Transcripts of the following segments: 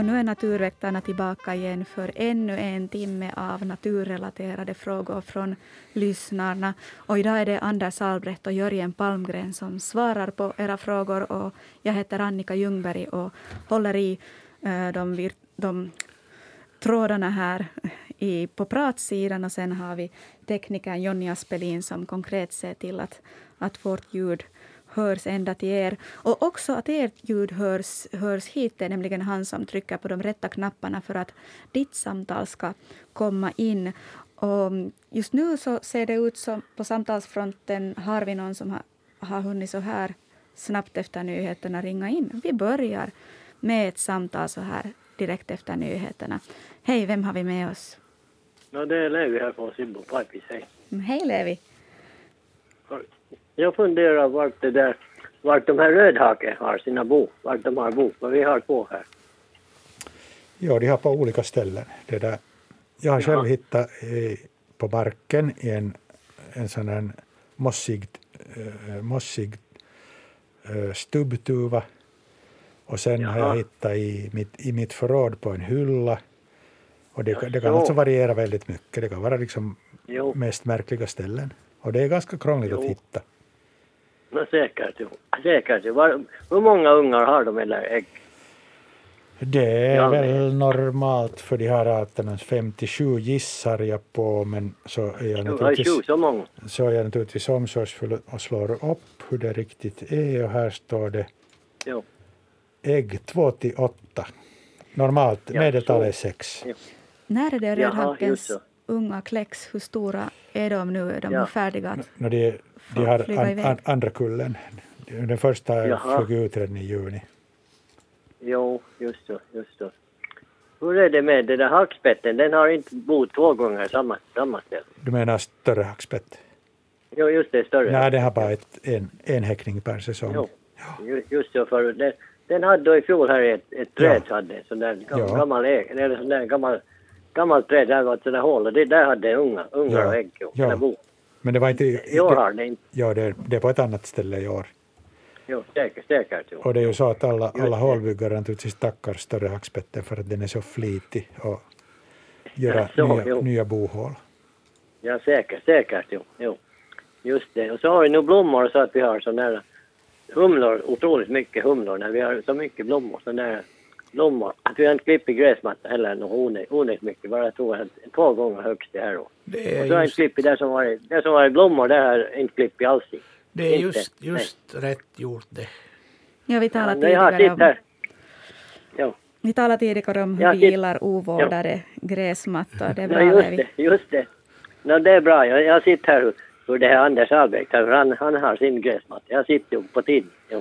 Och nu är Naturväktarna tillbaka igen för ännu en timme av naturrelaterade frågor från lyssnarna. Och idag är det Anders Albrecht och Jörgen Palmgren som svarar på era frågor. Och jag heter Annika Ljungberg och håller i eh, de, de trådarna här i, på pratsidan. Och sen har vi teknikern Jonny Aspelin som konkret ser till att, att vårt ljud hörs ända till er. Och också att ert ljud hörs, hörs hit. Det är nämligen han som trycker på de rätta knapparna för att ditt samtal ska komma in. Och just nu så ser det ut som på samtalsfronten har vi någon som har, har hunnit så här snabbt efter nyheterna ringa in. Vi börjar med ett samtal så här direkt efter nyheterna. Hej, vem har vi med oss? Ja, det är Levi här från Sibbo Pipis. Hej. Hej Levi. Jag funderar vart det där, vart de här rödhake har sina bo, vart de har bo, vad vi har på här. Ja, de har på olika ställen. Det där. Jag har själv ja. hittat eh, på marken i en, en sån här mossig, eh, mossig eh, stubbtuva. Och sen Jaha. har jag hittat i mitt, i mitt förråd på en hylla. Och det, det kan alltså variera väldigt mycket. Det kan vara liksom mest märkliga ställen. Och det är ganska krångligt jo. att hitta. No, säkert. Säkert. Var, hur många ungar har de eller ägg? Det är ja, väl normalt för de här arterna 57 gissar jag på men så är jag naturligtvis, så, är jag naturligtvis omsorgsfull och slår upp hur det riktigt är och här står det jo. ägg 2 till 8. Normalt, ja, medeltalet är 6. Ja. När är det rödhankens unga kläcks? Hur stora är de nu? Är de ja. färdiga att no, de, de har an, an, andra kullen. Den första flög ut redan i juni. Jo, just så, just så. Hur är det med den där hackspetten? Den har inte bott två gånger samma, samma ställe. Du menar större hackspett? Jo, just det, större. Nej, den har bara ett, en, en häckning per säsong. Jo, ja. just så. För den, den hade då i fjol här ett, ett träd, ja. hade sån där gammal, ja. gammal, eller sån där gammal, gammalt träd, där var ett där hål och det där hade unga, ungar ja. och ägg och ja. Men det var inte... I år har det inte. Ja, det, det är på ett annat ställe i år. Jo, säkert, säkert. Jo. Och det är ju så att alla, alla hålbyggare naturligtvis tackar större hackspetten för att den är så flitig och göra ja, nya, nya bohål. Ja, säkert, säkert. Jo, jo. Just det. Och så har vi nu blommor så att vi har sådana där humlor, otroligt mycket humlor när vi har så mycket blommor. Sådana där blommor. Att vi har inte klippt gräsmatta heller något onödigt mycket. Bara jag tror att två gånger högst det här då. Det är och så har jag inte klippt där som varit, där som varit blommor, där har jag inte klippt alls i. Det är inte, just, just rätt gjort det. Ja, vi talade ja, tidigare om... Ja. Vi talade tidigare om hur ja, vi gillar ovårdade ja. gräsmattor. Det är bra, ja, just det. Just det. No, det är bra. Jag, jag sitter här hur det här Anders Albrecht, han, han har sin gräsmatta. Jag sitter ju på tid. Ja.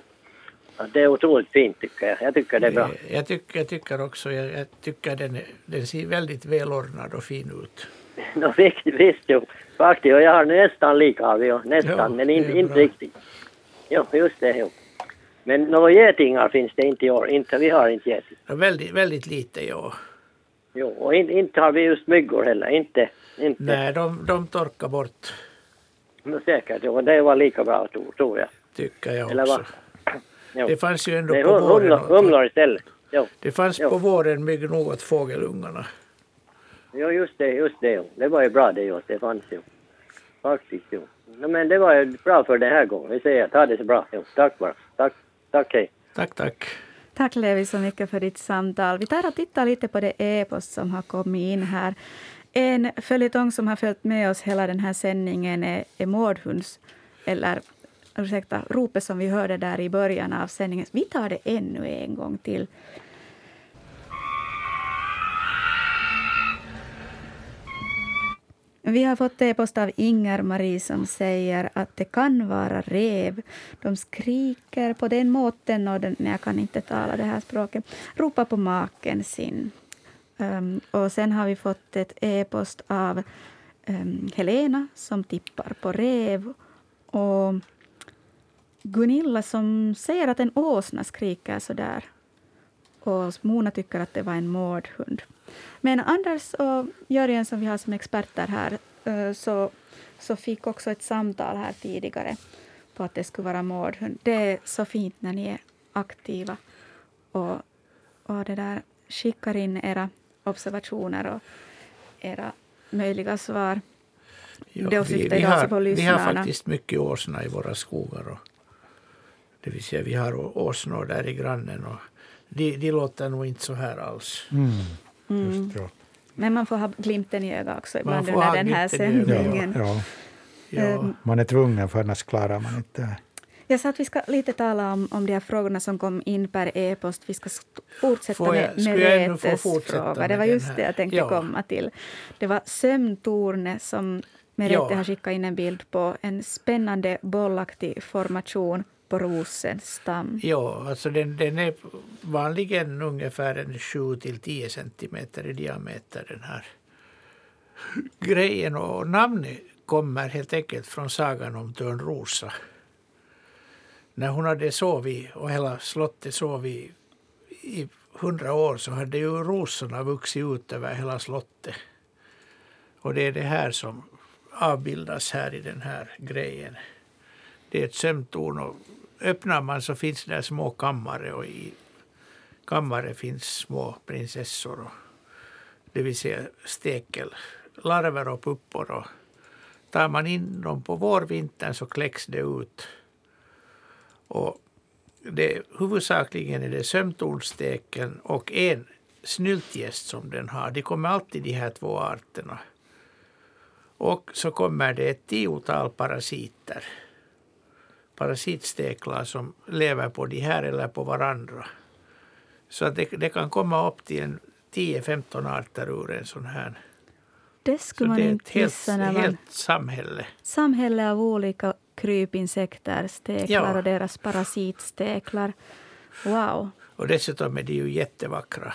Det är otroligt fint tycker jag. Jag tycker det är bra. Jag tycker, jag tycker också, jag, jag tycker den, den ser väldigt välordnad och fin ut. no, visst, visst jo. Faktiskt, och jag har nästan lika jo. Nästan, jo, men in, inte riktigt. Jo, just det. Jo. Men några getingar finns det inte i år. Inte, vi har inte getingar. Ja, väldigt, väldigt lite, ja. Jo, och in, inte har vi just myggor heller. Inte. inte. Nej, de, de torkar bort. Men säkert, jo. Det var lika bra, tror jag. Tycker jag också. Eller Det fanns ju ändå Nej, på våren. Humlor istället. Jo. Det fanns jo. på våren mycket nog åt fågelungarna. Jo, just det, just det. Det var ju bra det ju, det fanns ju. Faktiskt ju. No, men det var ju bra för den här gången. Vi säger ta det så bra. Jo, tack bara. Tack, tack, hej. Tack, tack. Tack Levi så mycket för ditt samtal. Vi tar och tittar lite på det e-post som har kommit in här. En följetong som har följt med oss hela den här sändningen är, är mårdhunds, eller ursäkta, ropet som vi hörde där i början av sändningen. Vi tar det ännu en gång till. Vi har fått e-post av Inger-Marie som säger att det kan vara rev. De skriker på den måten, och den, jag kan inte tala det här språket, ropar på maken sin. Um, och sen har vi fått ett e-post av um, Helena som tippar på rev. Och Gunilla som säger att en åsna skriker så där. Och Mona tycker att det var en mårdhund. Men Anders och Jörgen som vi har som experter här eh, så, så fick också ett samtal här tidigare på att det skulle vara mårdhund. Det är så fint när ni är aktiva. Och, och det där, skickar in era observationer och era möjliga svar. Ja, vi, syftar vi, alltså har, vi har faktiskt mycket åsna i våra skogar. Och, det vill säga vi har åsnor där i grannen. Och de, de låter nog inte så här alls. Mm. Mm. Just, ja. Men man får ha glimten i ögat också ibland får under ha den här sändningen. Ja, ja. Ja, Ehm, Man är tvungen för annars klarar man inte det. Jag sa att vi ska lite tala om, om de här frågorna som kom in per e-post. Vi ska fortsätta jag- med Meretes fråga. Det var just det jag tänkte Ja. komma till. Det var sömntornet som Merete Ja. har skickat in en bild på. En spännande bollaktig formation på rosens stam. ja alltså den, den är vanligen ungefär 7 till 10 centimeter i diameter den här grejen. Och namnet kommer helt enkelt från sagan om Törnrosa. När hon hade sovit och hela slottet sovit i hundra år så hade ju rosorna vuxit ut över hela slottet. Och det är det här som avbildas här i den här grejen. Det är ett sömntorn och öppnar man så finns det små kammare och i kammare finns små prinsessor. Och, det vill säga stekel, larver och puppor. Och tar man in dem på vårvintern så kläcks det ut. Och det, huvudsakligen är det sömntornstekeln och en snyltgäst som den har. Det kommer alltid de här två arterna. Och så kommer det ett tiotal parasiter. Parasitsteklar som lever på de här eller på varandra. Så att det, det kan komma upp till en 10-15 arter ur en sån här. Det Så skulle man det är ett inte när man... helt samhälle. Samhälle av olika krypinsekter, steklar Ja. och deras parasitsteklar. Wow. Och dessutom är de ju jättevackra.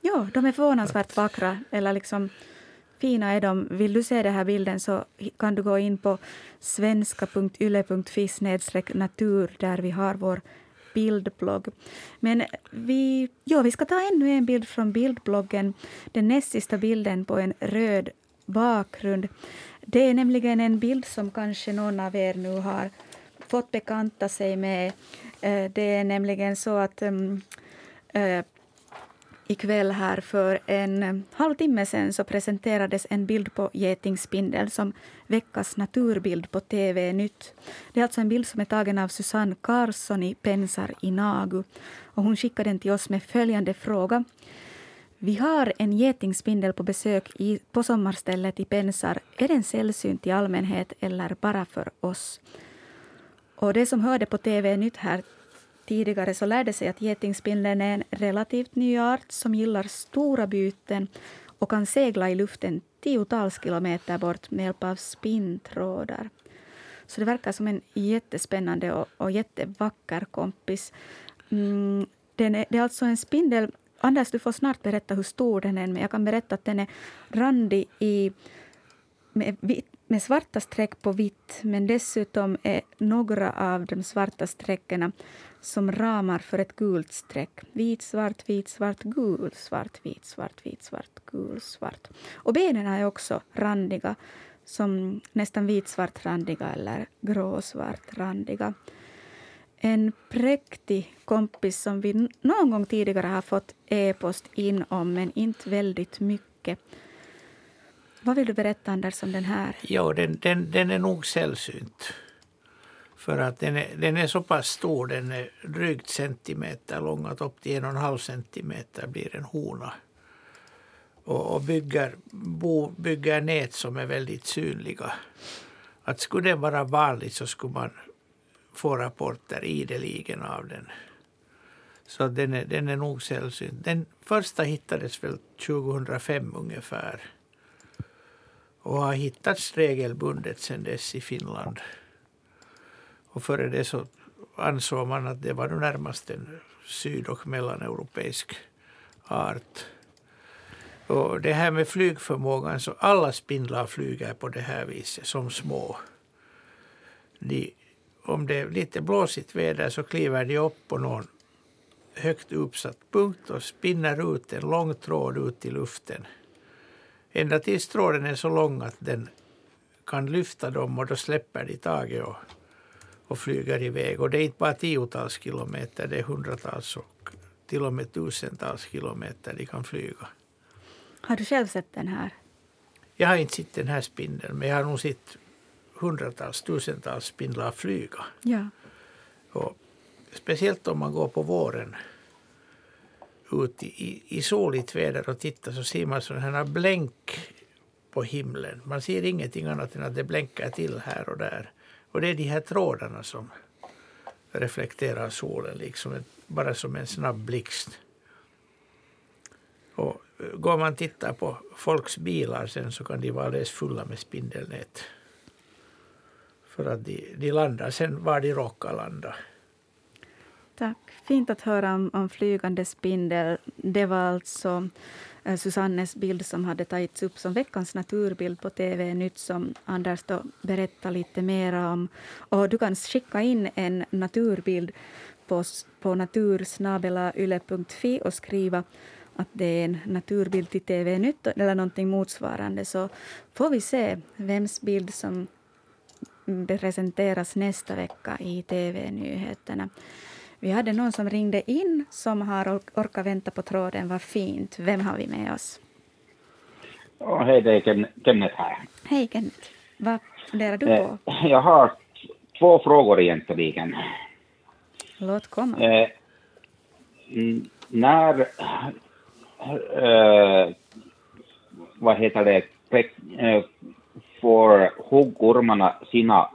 Ja, de är förvånansvärt vackra. Eller liksom, fina är de. Vill du se den här bilden så kan du gå in på svenska.yle.fi natur där vi har vår bildblogg. Men vi, ja, vi ska ta ännu en bild från bildbloggen. Den näst sista bilden på en röd bakgrund. Det är nämligen en bild som kanske någon av er nu har fått bekanta sig med. Eh, det är nämligen så att um, ikväll här för en eh, halvtimme sen så presenterades en bild på getingspindel som veckans naturbild på TV Nytt. Det är alltså en bild som är tagen av Susanne Karlsson i Pensar i Nagu. Och hon skickade den till oss med följande fråga. Vi har en getingspindel på besök i, på sommarstället i Pensar. Är den sällsynt i allmänhet eller bara för oss? Och det som hörde på TV Nytt här tidigare så lärde sig att getingspindeln är en relativt ny art som gillar stora byten och kan segla i luften tiotals kilometer bort med hjälp av spinntrådar. Så det verkar som en jättespännande och, och jättevacker kompis. Mm, den är, det är alltså en spindel... Anders, du får snart berätta hur stor den är, men jag kan berätta att den är randig i med, vitt, med svarta streck på vitt men dessutom är några av de svarta strecken som ramar för ett gult streck. Vit, svart, vit, svart, gul, svart, vit, svart, vit, svart, gul, svart. Och benen är också randiga, som nästan vitsvart randiga eller gråsvart randiga. En präktig kompis som vi någon gång tidigare har fått e-post in om, men inte väldigt mycket. Vad vill du berätta, Anders, om den här? Ja, den, den, den är nog sällsynt. För att den är, den är så pass stor, den är drygt centimeter lång, att upp till en och en halv centimeter blir en hona. Och, och bygger, bo, bygger nät som är väldigt synliga. Att skulle den vara vanlig så skulle man få rapporter ideligen av den. Så den är, den är nog sällsynt. Den första hittades väl 2005 ungefär och har hittats regelbundet sedan dess i Finland. Och före det så ansåg man att det var nu närmast en syd och mellaneuropeisk art. Och det här med flygförmågan, så alla spindlar flyger på det här viset som små. De, om det är lite blåsigt väder så kliver de upp på någon högt uppsatt punkt och spinner ut en lång tråd ut i luften. Ända tills tråden är så lång att den kan lyfta dem och då släpper de taget och, och flyger iväg. Och det är inte bara tiotals kilometer, det är hundratals och till och med tusentals kilometer de kan flyga. Har du själv sett den här? Jag har inte sett den här spindeln, men jag har nog sett hundratals, tusentals spindlar flyga. Ja. Och speciellt om man går på våren ut i, i soligt väder och tittar så ser man sådana här blänk på himlen. Man ser ingenting annat än att det blänkar till här och där. Och det är de här trådarna som reflekterar solen, liksom bara som en snabb blixt. Och eh, går man och tittar på folks bilar sen så kan de vara alldeles fulla med spindelnät. För att de, de landar sen var de råkar landa. Tack. Fint att höra om, om flygande spindel. Det var alltså eh, Susannes bild som hade tagits upp som veckans naturbild på TV Nytt som Anders då berättade lite mer om. Och du kan skicka in en naturbild på, på natursnabelayle.fi och skriva att det är en naturbild till TV Nytt eller någonting motsvarande så får vi se vems bild som presenteras nästa vecka i TV-nyheterna. Vi hade någon som ringde in som har orkat vänta på tråden. Vad fint. Vem har vi med oss? Oh, hej, det är Kenneth här. Hej Kenneth. Vad funderar du på? Eh, jag har två frågor egentligen. Låt komma. Eh, när eh, vad heter det, eh, får huggormarna sina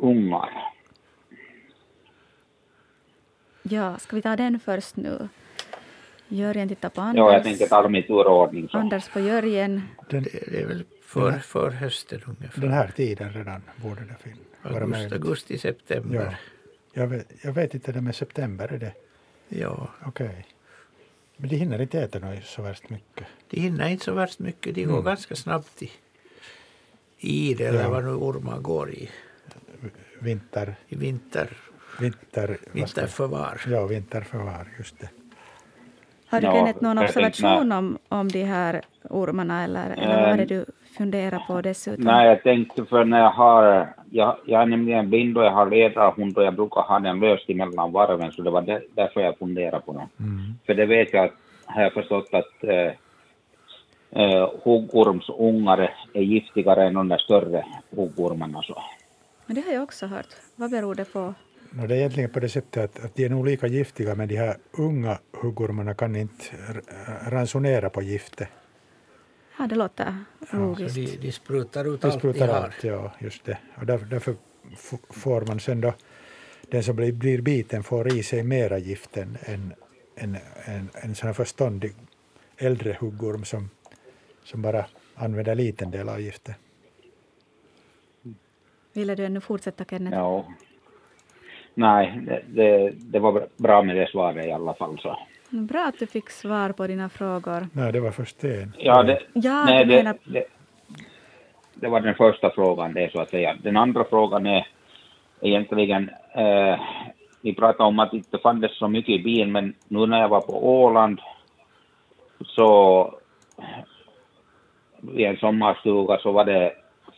ungar? Ja, ska vi ta den först nu? Jörgen tittar på Anders. Ja, jag tänker ta dem i tur och ordning. Så. Anders på Jörgen. Den, Det är väl för, för hösten ungefär. den här tiden redan borde det fin- vara Augusti, augusti, Ja. september. Jag, vet, jag vet inte det med september, är det Ja. okej? Men de hinner inte äta något så värst mycket. De hinner inte så värst mycket. De går Mm. ganska snabbt i id eller Ja. vad nu ormar går i, Vinter, i vinter, vinter, vinterförvar. Ja, vinterförvar, just det. Har du Kenneth någon observation om, om de här ormarna eller, eller vad var det du funderar på dessutom? Nej, jag tänkte för när jag har, jag, jag är nämligen blind och jag har ledarhund och jag brukar ha den löst emellan varven så det var där, därför jag funderade på det. Mm. För det vet jag, att- har jag förstått att eh, eh, huggormsungar är giftigare än de där större huggormarna. Så. Men det har jag också hört. Vad beror det på? No, det är egentligen på det sättet att, att de är nog lika giftiga men de här unga huggormarna kan inte ransonera på giftet. Ja, det låter logiskt. de, de sprutar ut De allt de sprutar har. allt, ja, just det. Och därför, därför får man sen då, den som blir, blir biten får i sig mera gift än en, en, en, en sån här förståndig äldre huggorm som, som bara använder en liten del av giftet. Ville du ännu fortsätta Kenneth? Ja. Nej, det, det, det var bra med det svaret i alla fall. Så. Bra att du fick svar på dina frågor. Nej, det var först en. Ja, det, Ja, nej, det, menar... det, det var den första frågan, det så att säga. Den andra frågan är egentligen, eh, vi pratade om att det inte fanns så mycket i bilen, men nu när jag var på Åland så i en sommarstuga så var det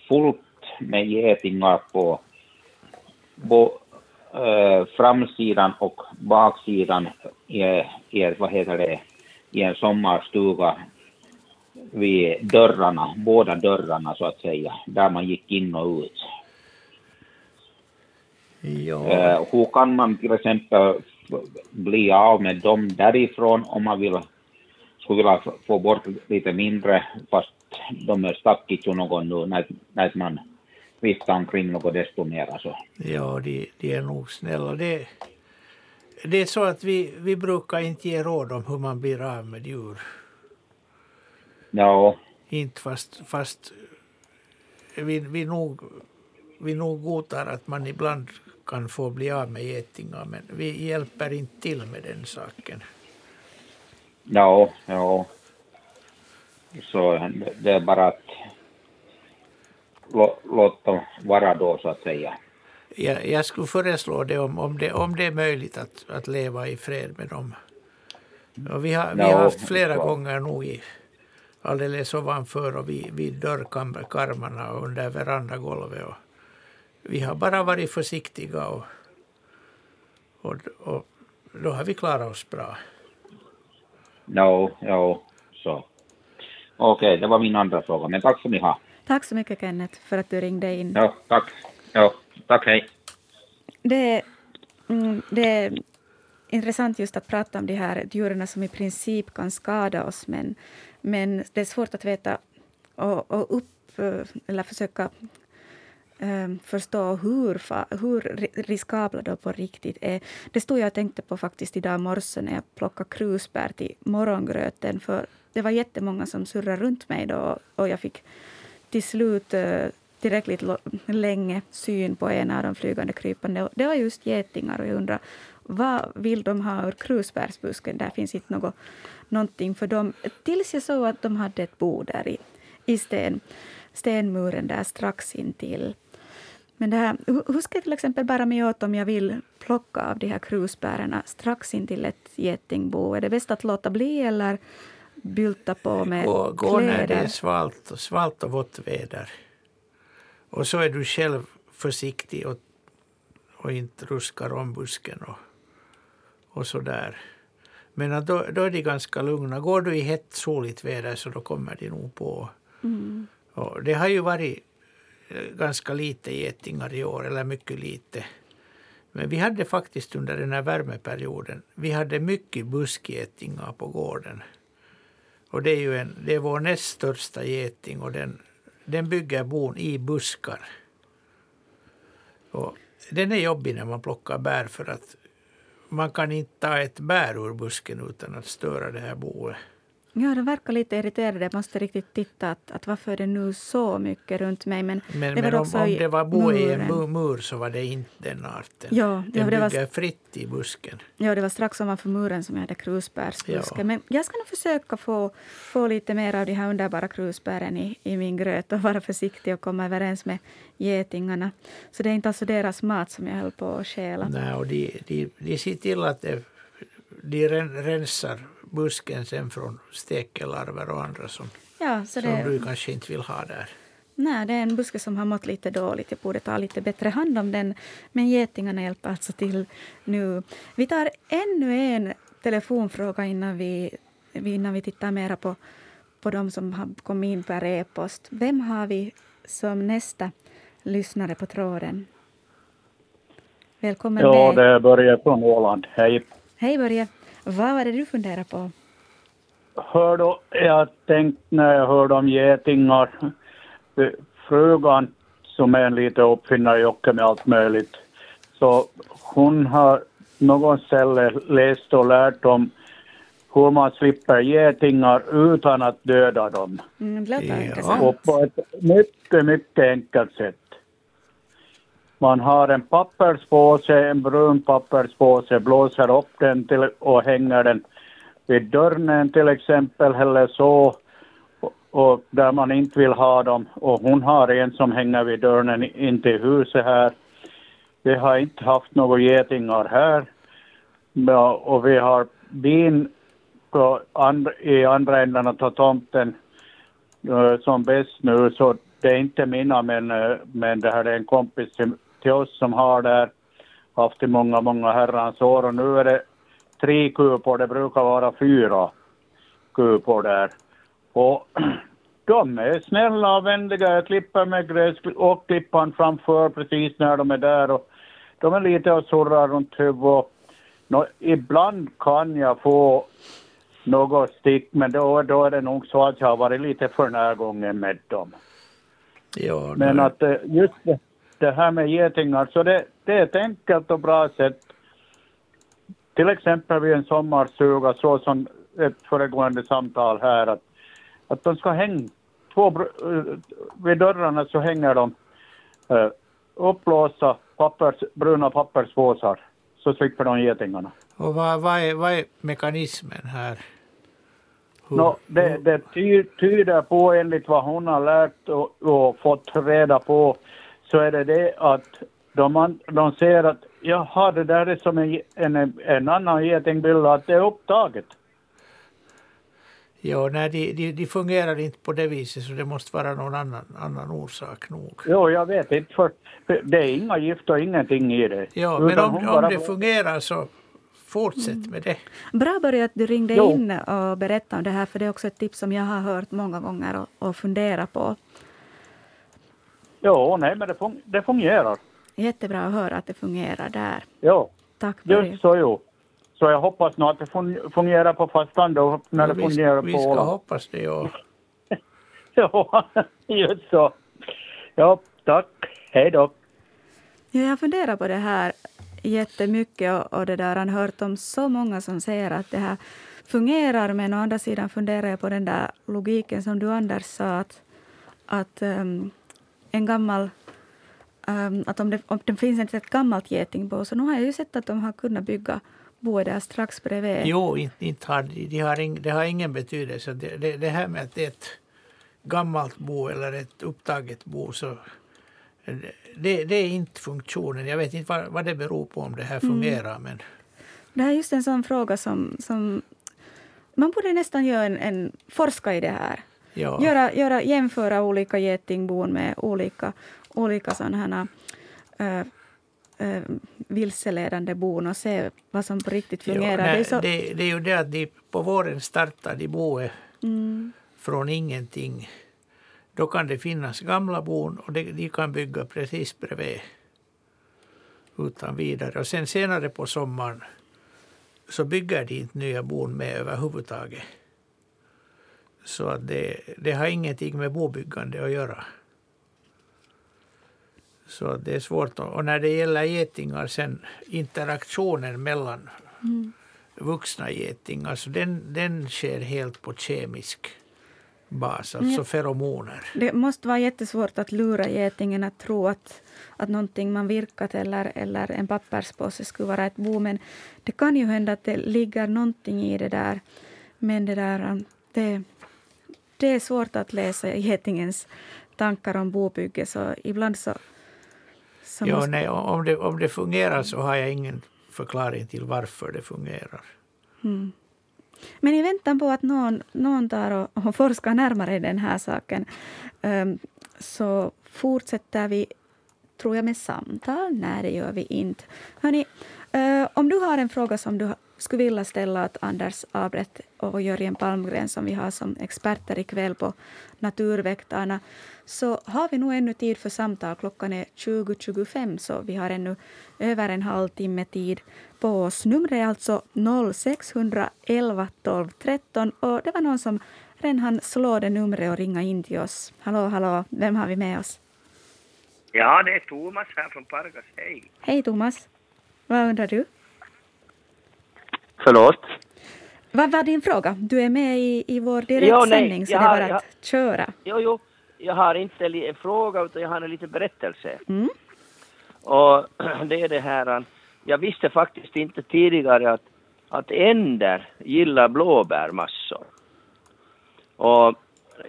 fullt med getingar på bo, eh, framsidan och baksidan i, i, vad heter det, i en sommarstuga vid dörrarna, båda dörrarna så att säga, där man gick in och ut. Ja, Eh, hur kan man till exempel bli av med dem därifrån om man vill, skulle vilja få bort lite mindre fast de är stackigt ju någon nu när, när man viftar omkring något desto mera så. ja de, de är nog snälla. Det, det är så att vi, vi brukar inte ge råd om hur man blir av med djur. Ja, Inte fast, fast vi, vi, nog, vi nog godtar att man ibland kan få bli av med getingar men vi hjälper inte till med den saken. ja, ja. Så det- det är bara att lå, låta vara då så att säga. Jag, jag skulle föreslå det om, om det om det är möjligt att, att leva i fred med dem. Och vi har, vi Ja, har haft flera klart. gånger nog i, alldeles ovanför och vid, vid dörrkarmarna och under verandagolvet. Och vi har bara varit försiktiga och, och, och då har vi klarat oss bra. No, jo, så. Okej, det var min andra fråga, men tack ska ni ha. Tack så mycket Kenneth för att du ringde in. Ja, tack. Ja, tack, hej. Det, mm, det är intressant just att prata om de här djuren som i princip kan skada oss men, men det är svårt att veta och, och upp, eller försöka um, förstå hur, hur riskabla de på riktigt är. Det stod jag och tänkte på faktiskt idag morse när jag plockade krusbär till morgongröten. För det var jättemånga som surrade runt mig då och jag fick till slut eh, tillräckligt länge syn på en av de flygande krypande. Det var just getingar och jag undrar vad vill de ha ur krusbärsbusken? Där finns inte något, någonting för dem. Tills jag såg att de hade ett bo där i, i sten, stenmuren där strax intill. Men det här, hur ska jag till exempel bära mig åt om jag vill plocka av de här krusbären strax intill ett getingbo? Är det bäst att låta bli eller bylta på med gå, gå kläder? När det är svalt, svalt och vått väder. Och så är du själv försiktig och, och inte ruskar om busken och, och så där. Men då, då är de ganska lugna. Går du i hett soligt väder så då kommer de nog på. Mm. Och det har ju varit eh, ganska lite getingar i år, eller mycket lite. Men vi hade faktiskt under den här värmeperioden, vi hade mycket buskgetingar på gården. Och det är ju en, det är vår näst största geting och den, den bygger bon i buskar. Och den är jobbig när man plockar bär för att man kan inte ta ett bär ur busken utan att störa det här boet. Ja, de verkar lite irriterade. Jag måste riktigt titta att, att varför är det nu så mycket runt mig. Men, men, det men om, om det var bo i en mur så var det inte den arten. Ja, den det bygger var, fritt i busken. Ja, det var strax ovanför muren som jag hade krusbärsbusken. Ja. Men jag ska nog försöka få, få lite mer av de här underbara krusbären i, i min gröt och vara försiktig och komma överens med getingarna. Så det är inte alltså deras mat som jag höll på att stjäla. Nej, och de, de, de ser till att det, de rensar busken sen från stekelarver och andra som, ja, så det, som du kanske inte vill ha där. Nej, det är en buske som har mått lite dåligt. Jag borde ta lite bättre hand om den. Men getingarna hjälper alltså till nu. Vi tar ännu en telefonfråga innan vi, innan vi tittar mera på, på de som har kommit in per e-post. Vem har vi som nästa lyssnare på tråden? Välkommen Ja, det är Börje från Åland. Hej. Hej Börje. Vad var det du funderade på? Hör du, jag tänkte när jag hörde om getingar, frugan som är en liten uppfinnarjocke med allt möjligt, så hon har någon ställe läst och lärt om hur man slipper getingar utan att döda dem. Mm, det låter intressant. Och på ett mycket, mycket enkelt sätt. Man har en papperspåse, en brun papperspåse, blåser upp den till, och hänger den vid dörren till exempel eller så. Och, och där man inte vill ha dem. Och hon har en som hänger vid dörren in till huset här. Vi har inte haft några getingar här. Ja, och vi har bin på and, i andra änden av tomten uh, som bäst nu. Så det är inte mina men, uh, men det här är en kompis till, till oss som har där haft i många, många herrans år och nu är det tre kupor, det brukar vara fyra kupor där. Och de är snälla och vänliga. Jag klipper med gräs och klippan framför precis när de är där och de är lite och surrar runt huvudet. Nå, ibland kan jag få något stick, men då, då är det nog så att jag har varit lite för närgången med dem. Ja, men att eh, just det, det här med getingar, så det, det är ett enkelt och bra sätt. Till exempel vid en sommarstuga, så som ett föregående samtal här, att, att de ska hänga, två, eh, vid dörrarna så hänger de uh, uppblåsta pappers, bruna papperspåsar, så slipper de getingarna. Och vad, vad, är, vad är mekanismen här? no, det, det tyder på, enligt vad hon har lärt och, och fått reda på, så är det det att de, de ser att jaha, det där är som en, en, en annan getingbild, att det är upptaget. Ja, nej, de, de, de, fungerar inte på det viset så det måste vara någon annan, annan orsak nog. Jo, jag vet inte, för det är inga gift och ingenting i det. Ja, men om, om det fungerar så fortsätt med det. Bra Börje att du ringde Jo. in och berättade om det här, för det är också ett tips som jag har hört många gånger och, och funderat på. Jo, nej, men det, fun- det fungerar. Jättebra att höra att det fungerar där. Jo, Tack Börje. just så jo. Så jag hoppas nog att det fun- fungerar på fastlandet och när det vi, fungerar vi på ska Åland. hoppas det. Och, Ja, just så. Ja, tack. Hej då. Ja, jag funderar på det här jättemycket och, och det där har hört om så många som säger att det här fungerar, men å andra sidan funderar jag på den där logiken som du Anders sa att, att ehm, en gammal ehm, att om det, om det finns inte ett gammalt getingbo, så nu har jag ju sett att de har kunnat bygga boet där strax bredvid. jo, inte, inte har de, har ing, det har ingen betydelse. Det, det, det här med att det är ett gammalt bo eller ett upptaget bo så det, det är inte funktionen. Jag vet inte vad, vad det beror på om det här fungerar. Men Det här är just en sån fråga som, som man borde nästan göra en, en forska i det här. Ja, Göra, göra, jämföra olika getingbon med olika, olika sådana här, äh, äh, vilseledande bon och se vad som på riktigt ja, fungerar. nej, det är så, det, det är ju det att de på våren startar de boet mm, från ingenting. Då kan det finnas gamla bon och de, de kan bygga precis bredvid. Utan vidare. Och sen senare på sommaren så bygger de inte nya bon med överhuvudtaget. Så att det, det har ingenting med bobyggande att göra. Så att det är svårt. Och när det gäller getingar sen interaktionen mellan mm. vuxna getingar, så den, den sker helt på kemisk bas, alltså feromoner. det måste vara jättesvårt att lura getingen att tro att, att någonting man virkat eller, eller en papperspåse skulle vara ett bo. Men det kan ju hända att det ligger någonting i det där. Men det där, det, det är svårt att läsa getingens tankar om bobygge, så ibland så, så Ja, måste... nej, om, det, om det fungerar så har jag ingen förklaring till varför det fungerar. Mm. Men i väntan på att någon, någon tar och, och forskar närmare i den här saken ehm, så fortsätter vi, tror jag, med samtal. Nej, det gör vi inte. Hörni, eh, om du har en fråga som du skulle vilja ställa åt Anders Abret och Jörgen Palmgren som vi har som experter ikväll på Naturväktarna så har vi nog ännu tid för samtal. Klockan är 20.25 så vi har ännu över en halvtimme tid på oss. Numret är alltså 0611 12 13 och det var någon som redan hann slå det numret och ringa in till oss. Hallå, hallå, vem har vi med oss? Ja, det är Thomas här från Pargas. Hej. Hej Thomas, vad undrar du? Förlåt? Vad var din fråga? Du är med i, i vår direktsändning så jag det är bara jag- att köra. Jo, jo. Jag har inte en fråga utan jag har en liten berättelse. Mm. Och det är det här, jag visste faktiskt inte tidigare att, att änder gillar blåbär massor. Och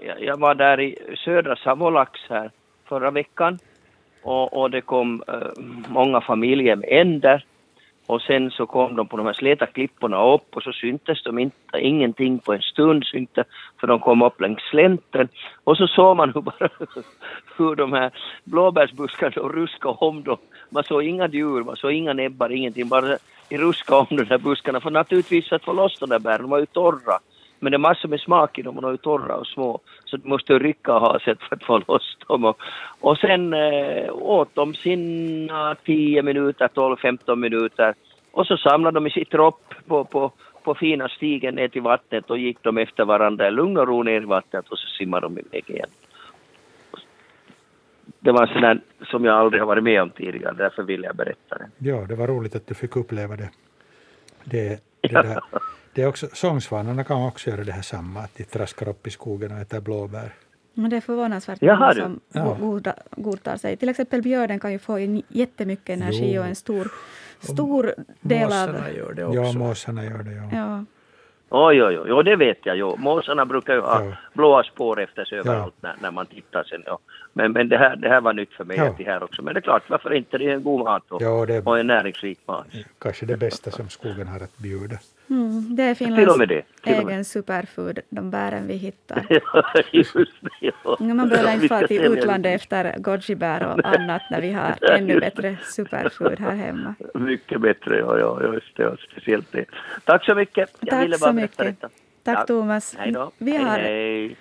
jag, jag var där i södra Savolax här förra veckan och, och det kom eh, många familjer med änder. Och sen så kom de på de här släta klipporna upp och så syntes de inte, ingenting på en stund syntes för de kom upp längs slänten. Och så såg man hur, bara, hur de här blåbärsbuskarna ruskade om dem. Man såg inga djur, man såg inga näbbar, ingenting, bara ruska om de där buskarna. För naturligtvis för att få loss de där bären, de var ju torra. Men det är massor med smak i dem och de är ju torra och små. Så du måste rycka och ha sätt för att få loss dem. Och, och sen eh, åt de sina 10 minuter, 12-15 minuter. Och så samlade de i sitt ropp på, på, på fina stigen ner till vattnet och gick de efter varandra i lugn och ro ner i vattnet och så simmade de iväg igen. Det var en som jag aldrig har varit med om tidigare, därför ville jag berätta det. Ja, det var roligt att du fick uppleva det. Det, det, där, det är också, sångsvanarna kan också göra det här samma, att de traskar upp i skogen och äter blåbär. Men det är förvånansvärt Jaha, många som Ja. goda- godtar sig. Till exempel björnen kan ju få in jättemycket energi Jo. och en stor, stor del av... Måsarna gör det också. Ja, måsarna gör det. Ja. Ja. Oj, oj, oj, jo, det vet jag ju. Måsarna brukar ju ha Ja. blåa spår efter sig överallt när, när man tittar sen. Ja. Men, men det, här, det här var nytt för mig Ja. att det här också. Men det är klart, varför inte? Det är en god mat och, Ja, det och en näringsrik mat. kanske det bästa som skogen har att bjuda. Mm, det är Till och Finlands med det. Till och egen med. superfood, de bären vi hittar. Ja, just det. Ja. Man behöver inte fara till utlandet efter gojibär och annat när vi har ännu bättre superfood här hemma. Mycket bättre, ja, ja just det, ja, speciellt det. Tack så mycket. Jag Tack ville så bara berätta mycket. detta. Tack Ja. Thomas. Hej då. Vi hej, har, hej.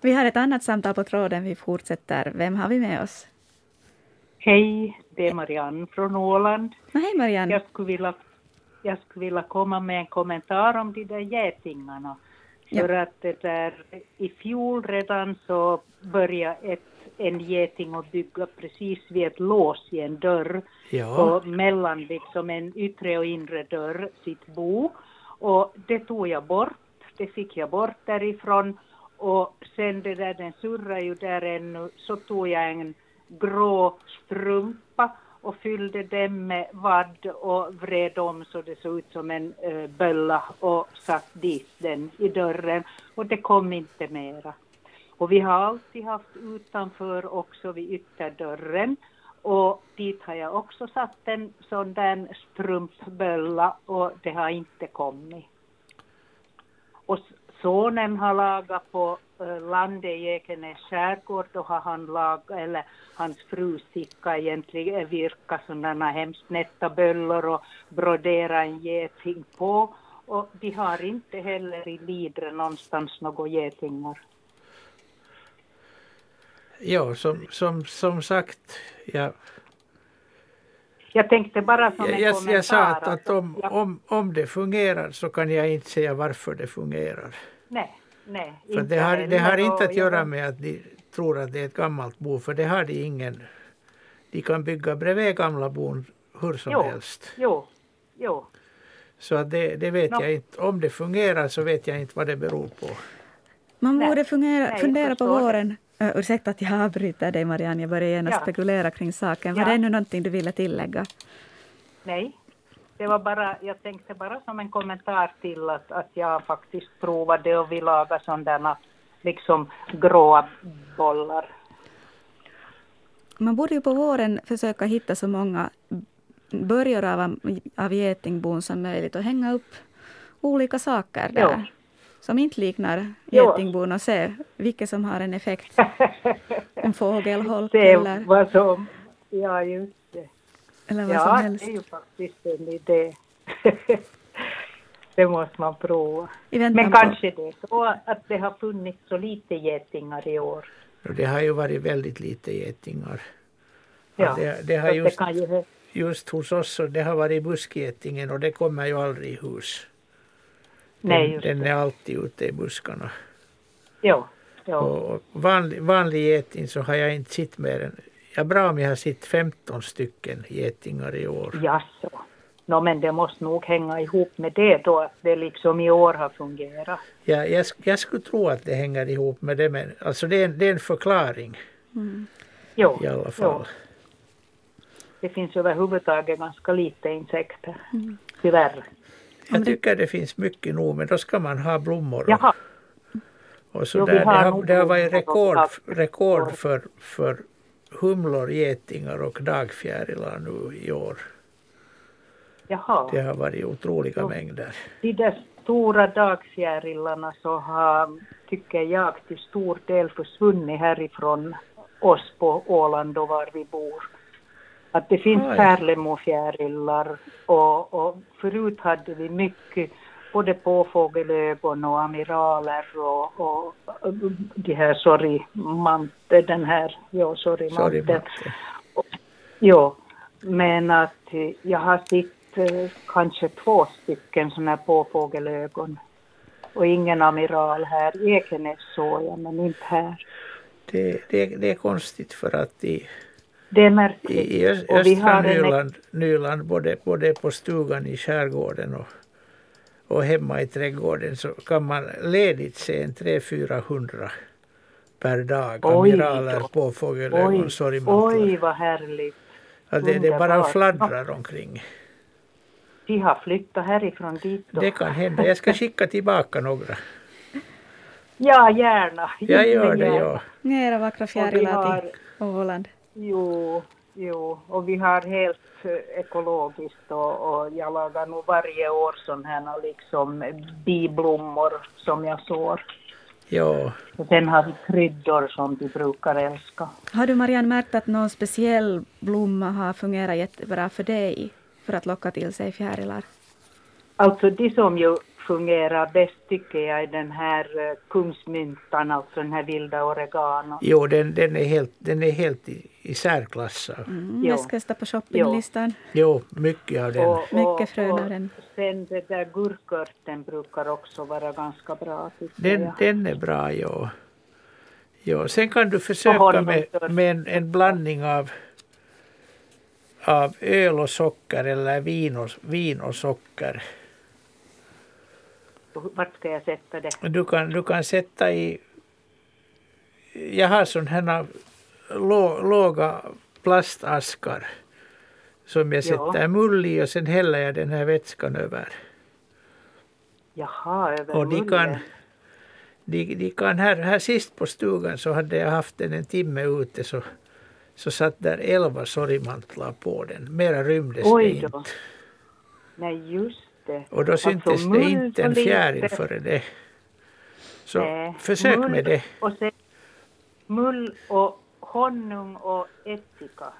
vi har ett annat samtal på tråden. Vi fortsätter. Vem har vi med oss? Hej, det är Marianne från Åland. Hej Marianne. Jag skulle, vilja, jag skulle vilja komma med en kommentar om de där getingarna. För att det där, i fjol redan så började ett, en geting att bygga precis vid ett lås i en dörr Ja. på mellan liksom en yttre och inre dörr sitt bo. Och det tog jag bort, det fick jag bort därifrån. Och sen det där, den surrar ju där ännu, så tog jag en grå strumpa och fyllde den med vadd och vred om så det såg ut som en uh, bölla och satt dit den i dörren. Och det kom inte mera. Och vi har alltid haft utanför också vid ytterdörren. Och dit har jag också satt en sån där strumpbölla och det har inte kommit. Och sonen har lagat på eh, landet i Ekenäs skärgård, då har han lagat, eller hans fru sticka egentligen virka sådana hemskt nätta böllor och brodera en geting på. Och de har inte heller i Lidre någonstans några getingar. Ja, som, som, som sagt, jag, Jag tänkte bara som en jag, kommentar. jag sa att, att alltså, om, om, om det fungerar så kan jag inte säga varför det fungerar. Nej, nej. För det har, det har inte att göra med att de tror att det är ett gammalt bo, för det har de ingen. De kan bygga bredvid gamla bon hur som Jo. helst. Jo, jo. Så det, det vet Nå. jag inte. Om det fungerar så vet jag inte vad det beror på. Man Nej. borde fungera, Nej, fundera på våren. Uh, ursäkta att jag avbryter dig Marianne, jag börjar genast Ja. spekulera kring saken. Var Ja. det ännu någonting du ville tillägga? Nej, det var bara, jag tänkte bara som en kommentar till att, att jag faktiskt provade och vi lagade sådana liksom gråa bollar. Man borde ju på våren försöka hitta så många börjor av, av getingbon som möjligt och hänga upp olika saker där. Ja. Som inte liknar getingbon och se vilket som har en effekt. En fågelholk eller, var som, ja just. Eller vad som Ja, helst. det är ju faktiskt en idé. det måste man prova. Men på- kanske det är så att det har funnits så lite getingar i år. Det har ju varit väldigt lite getingar. Ja, det, det har just, det kan ju, just hos oss så det har varit buskgetingen och det kommer ju aldrig i hus. Den, nej den det. är alltid ute i buskarna. Jo, jo. Och vanlig, vanlig geting så har jag inte sett mer än, ja bra om jag har sett 15 stycken getingar i år. Jaså. Nå men det måste nog hänga ihop med det då, att det liksom i år har fungerat. Ja, jag, jag skulle tro att det hänger ihop med det men alltså det är, en- det är en förklaring Jo, i alla fall. det finns överhuvudtaget ganska lite insekter. Tyvärr. Jag tycker det finns mycket nog men då ska man ha blommor. och- Jaha, Och så Jo, där. Det, har det har varit rekord, rekord för, för humlor, getingar och dagfjärilar nu i år. jaha. Det har varit otroliga Jo. mängder. De där stora dagfjärilarna så har, tycker jag, till stor del försvunnit härifrån oss på Åland och var vi bor. Att det finns pärlemorfjärilar och, och förut hade vi mycket både påfågelögon och amiraler och, och, de här sorgmante, den här, ja. Matte. Jo, men att jag har sett eh, kanske två stycken sådana här påfågelögon. Och ingen amiral här. Ekenäs såg jag, men inte här. Det, det, det är konstigt för att i, Det är i, märkligt. i vi östra har en- Nyland, Nyland både, både på stugan i skärgården och, och hemma i trädgården så kan man ledigt se en 300-400 per dag. Oj Amiraler, påfågelögon, Oj, sorgmantlar. oj vad härligt. Ja, det, det bara fladdrar omkring. De har flyttat härifrån dit då. Det kan hända. Jag ska skicka tillbaka några. Ja, gärna. Jag gör det, ja. Era vackra Och vi fjärilar till Åland. jo, jo, och vi har helt eh, ekologiskt och, och jag lagar nog varje år sådana här liksom biblommor som jag sår. Ja, Och sen har vi kryddor som vi brukar älska. Har du Marianne märkt att någon speciell blomma har fungerat jättebra för dig för att locka till sig fjärilar? Alltså det som ju fungerar bäst tycker jag är den här eh, kungsmyntan, alltså den här vilda oregano. jo, den, den är helt, den är helt i, i särklass. Mm, jag ska sätta på shoppinglistan. Jo, mycket av den. Och, Mycket frön av och den. sen det där gurkörten brukar också vara ganska bra Den, jag. den är bra, ja. ja. Sen kan du Och försöka med, med en, en blandning av, av öl och socker eller vin och, vin och socker. Vart ska jag sätta det? Du kan, du kan sätta i... Jag har sådana här lå, låga plastaskar som jag Ja. sätter mull i och sen häller jag den här vätskan över. Jaha, över Och de kan, de, de kan här, här sist på stugan så hade jag haft den en timme ute så, så satt där elva sorgmantlar på den. Mera rymdes det Oj inte. då. Nej, just det. Och då syntes Alltså, det inte en fjäril före det. Så Nej, försök mull med det. Och sen mull och honung och ättika.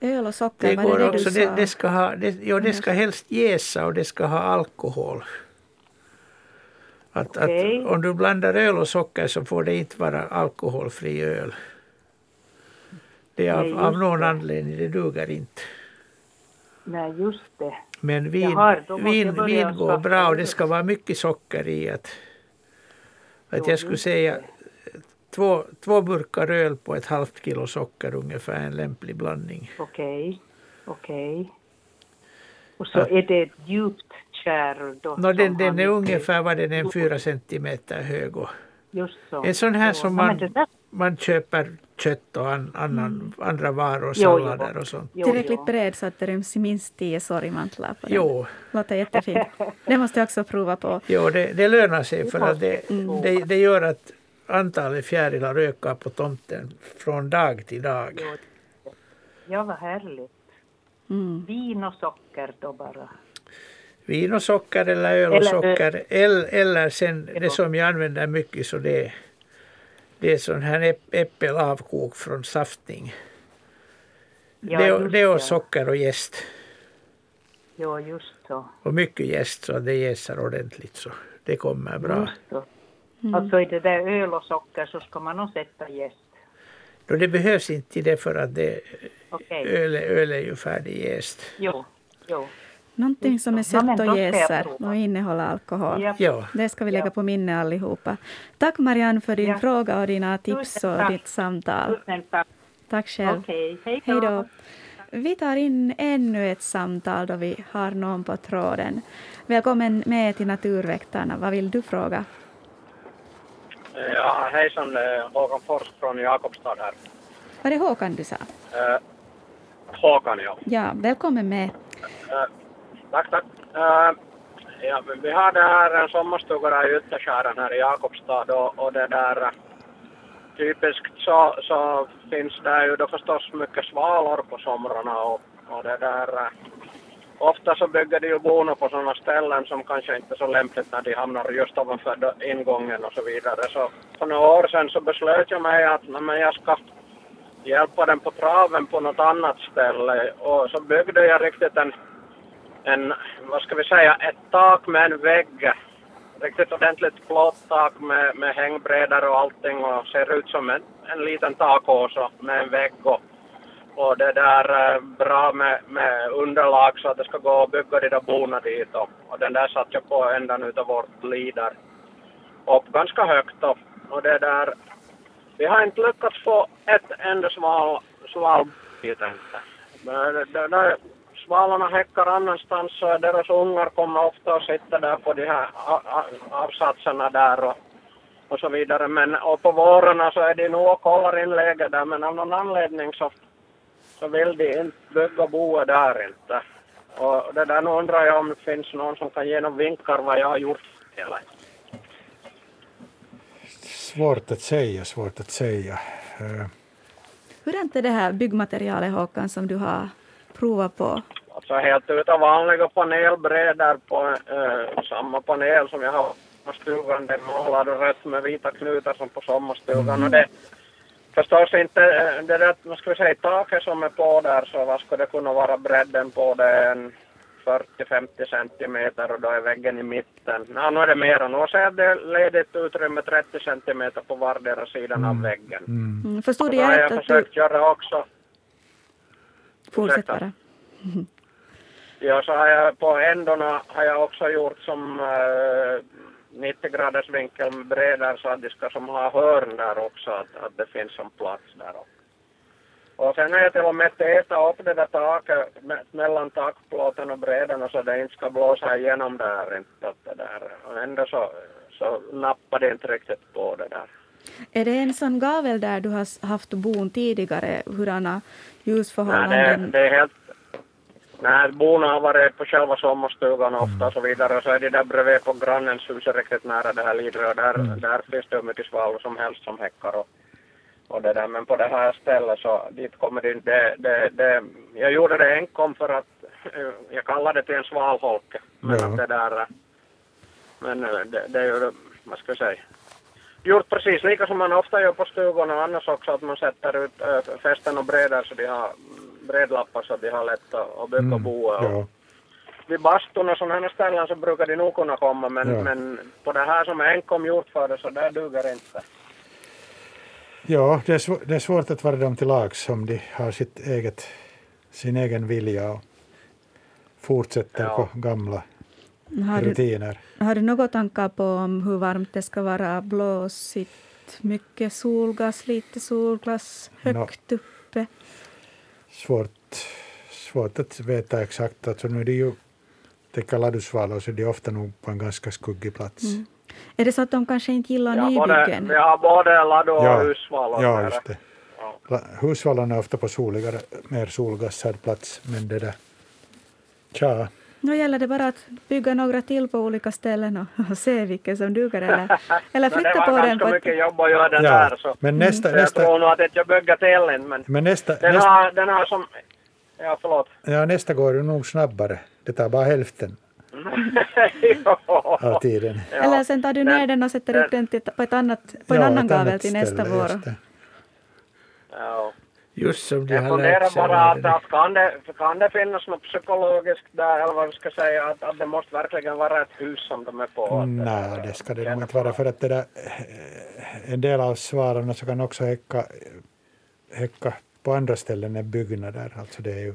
Öl och socker, Det går det också, det, det ska ha, det, jo, det ska helst jäsa och det ska ha alkohol. Att, Okej. att om du blandar öl och socker så får det inte vara alkoholfri öl. Det är av, Nej, av någon det. anledning, det duger inte. Nej, just det. Men vin, Jaha, vin, vin går bra och det ska vara mycket socker i. Att, att jag skulle säga två, två burkar öl på ett halvt kilo socker ungefär en lämplig blandning. Okej, okej. Och så är det djupt kärl då? Nå, den, den är ungefär vad den är, en fyra centimeter hög. Och Just så. en sån här som man, man köper kött och an, annan, andra varor, Jo, jo. sallader och sånt. Jo, Tillräckligt bred så att det ryms minst tio sorgmantlar på den. Jo, Låter jättefint. Det måste jag också prova på. jo det, det lönar sig för Det att det, vi det, det gör att antalet fjärilar ökar på tomten från dag till dag. Ja, vad härligt. Mm. Vin och socker då bara. Vin och socker eller öl och Eller- socker. Eller, eller sen Ja. det som jag använder mycket så det, är- det är sån här äpp- äppelavkok från saftning. Ja, det, det och socker och jäst. Jo, just så. Och mycket jäst så att det jäser ordentligt så det kommer bra. Mm. Alltså i det där öl och socker så ska man nog sätta jäst. Då det behövs inte det för att det, Okej. öl, är- öl är ju färdigjäst. Jo, jo. Någonting som är sött och jäser och innehåller alkohol. Ja, Det ska vi lägga på minne allihopa. Tack Marianne för din Ja. fråga och dina tips och ditt samtal. Tack. Själv. Okej, hej då. Vi tar in ännu ett samtal då vi har någon på tråden. Välkommen med till Naturväktarna. Vad vill du fråga? Ja, hejsan, eh, Håkan Fors från Jakobstad här. Var det Håkan du sa? Eh, Håkan, ja. Ja, välkommen med. Eh, tack, tack. Uh, ja, vi- vi har det här äh, en sommarstuga där i Ytterskären här i Jakobstad och, och det där äh, typiskt så, så finns det ju då förstås mycket svalor på somrarna och, och det där Ofta så bygger de ju bonor på sådana ställen som kanske inte är så lämpligt när de hamnar just ovanför ingången och så vidare. Så för några år sedan så beslöt jag mig att men jag ska hjälpa den på traven på något annat ställe. Och så byggde jag riktigt en, en vad ska vi säga, ett tak med en vägg. Riktigt ordentligt plåttak med, med hängbrädor och allting och ser ut som en, en liten takåsa med en vägg och, och det där eh, bra med, med underlag så att det ska gå att bygga de där bona dit och, och den där satt jag på ändan utav vårt lider upp ganska högt och, och det där vi har inte lyckats få ett enda sval, svalbit inte. Men det- det där Svalorna häckar annanstans så deras ungar kommer ofta och sitter där på de här avsatserna där och, och så vidare. Men och på vårarna så är de nog och kollar in läget där men av någon anledning så, så vill de inte bygga boet där inte. Och det där nu undrar jag om det finns någon som kan ge några vinkar vad jag har gjort hela. svårt att säga, svårt att säga. Eh, Hurdant är det här byggmaterialet Håkan som du har provat på? Alltså helt utav vanliga panelbrädor på eh, samma panel som jag har på stugan. Den målad rött med vita knutar som på sommarstugan. Och det förstås inte eh, det där, vad ska vi säga, taket som är på där så vad skulle det kunna vara bredden på det en 40-50 centimeter och då är väggen i mitten. Ja, nu är det mer och nu så är det ledigt utrymme 30 centimeter på vardera sidan av väggen. Mm, förstod Och du då har rätt jag att du... försökt göra också Fortsätt bara. Ja, så har jag på ändarna har jag också gjort som eh, 90 graders vinkel med bredare så att de ska som ha hörn där också, att, att det finns som plats där. Och sen har jag till och med tätat upp det där taket me- mellan takplåten och brädorna så det inte ska blåsa igenom där inte att det där. Och ändå så, så nappade det inte riktigt på det där. Är det en sån gavel där du har haft bon tidigare? Hurdana Nej, det, ljusförhållanden? det är helt... Nej, bona har varit på själva sommarstugan ofta och så vidare. Så är det där bredvid på grannens hus riktigt nära det här Lidrö. och Där, där finns det hur mycket svalor som helst som häckar och, och det där. Men på det här stället så dit kommer det. Det, det, det, jag gjorde det enkom för att jag kallade det till en svalholke. Men Ja. det där... Men det, det är ju, vad ska jag säga, gjort precis lika som man ofta gör på stugorna och annars också att man sätter ut äh, fästen och brädor så de har bredlappar så de har lätt att, bygga mm. Och ja. Vid bastun och sådana här ställen så brukar de nog kunna komma men, Ja. men på det här som är enkom gjort för det så där duger inte. Ja, det är, svå- det är svårt att vara dem till lags om de har sitt eget, sin egen vilja och fortsätter Ja. på gamla Har du, rutiner. har du några tankar på om hur varmt det ska vara? Blåsigt, mycket solgas, lite solglas, högt uppe? Svårt, svårt att veta exakt. Alltså nu är det ju täcka ladusvalor så det är ofta nog på en ganska skuggig plats. Mm. Är det så att de kanske inte gillar både, nybyggen? vi har både laddo och Ja, husvalor Ja, just det. Ja. Husvallarna är ofta på soligare, mer solgassad plats, men det där... Tja, Nu gäller det bara att bygga några till på olika ställen och, och se vilken som duger eller, eller det flytta var på den. ganska På mycket ett, jobb att göra den ja. där så. Men nästa, så jag nästa, tror nog att jag bygger till den men men nästa, den nästa, har, den har som... Ja, förlåt. ja, nästa går ju nog snabbare. Det tar bara hälften av tiden. Ja. eller sen tar du ner Den- den och sätter upp den till, på, ett annat, på en Ja, annan gavel till nästa vår. det. Ja. Just som de Jag har funderar lärt sig. bara att, att kan, det, kan det finnas något psykologiskt där, eller vad vi ska säga, att, att det måste verkligen vara ett hus som de är på? Nej, det ska det nog inte vara för att det där, eh, en del av svararna så kan också häcka, häcka på andra ställen än byggnader. Alltså det är ju,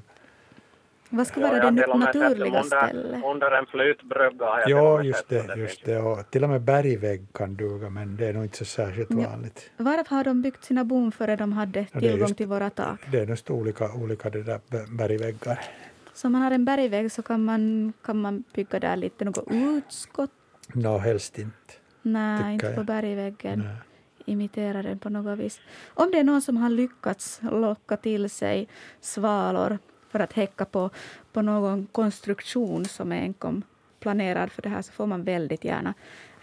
Vad ska Ja, vara har det naturliga under, stället? Under en flytbrygga har jag ja, just det, just det. Och till och med bergvägg kan duga, men det är nog inte så särskilt Ja. vanligt. Varför har de byggt sina bon före de hade tillgång just- till våra tak? Det är just olika, olika det där be- bergväggar. Så om man har en bergvägg så kan man, kan man bygga där lite något utskott. Nå, helst inte. Nej, inte på jag. bergväggen. Nej. Imitera den på något vis. Om det är någon som har lyckats locka till sig svalor för att häcka på, på någon konstruktion som är enkom planerad för det här så får man väldigt gärna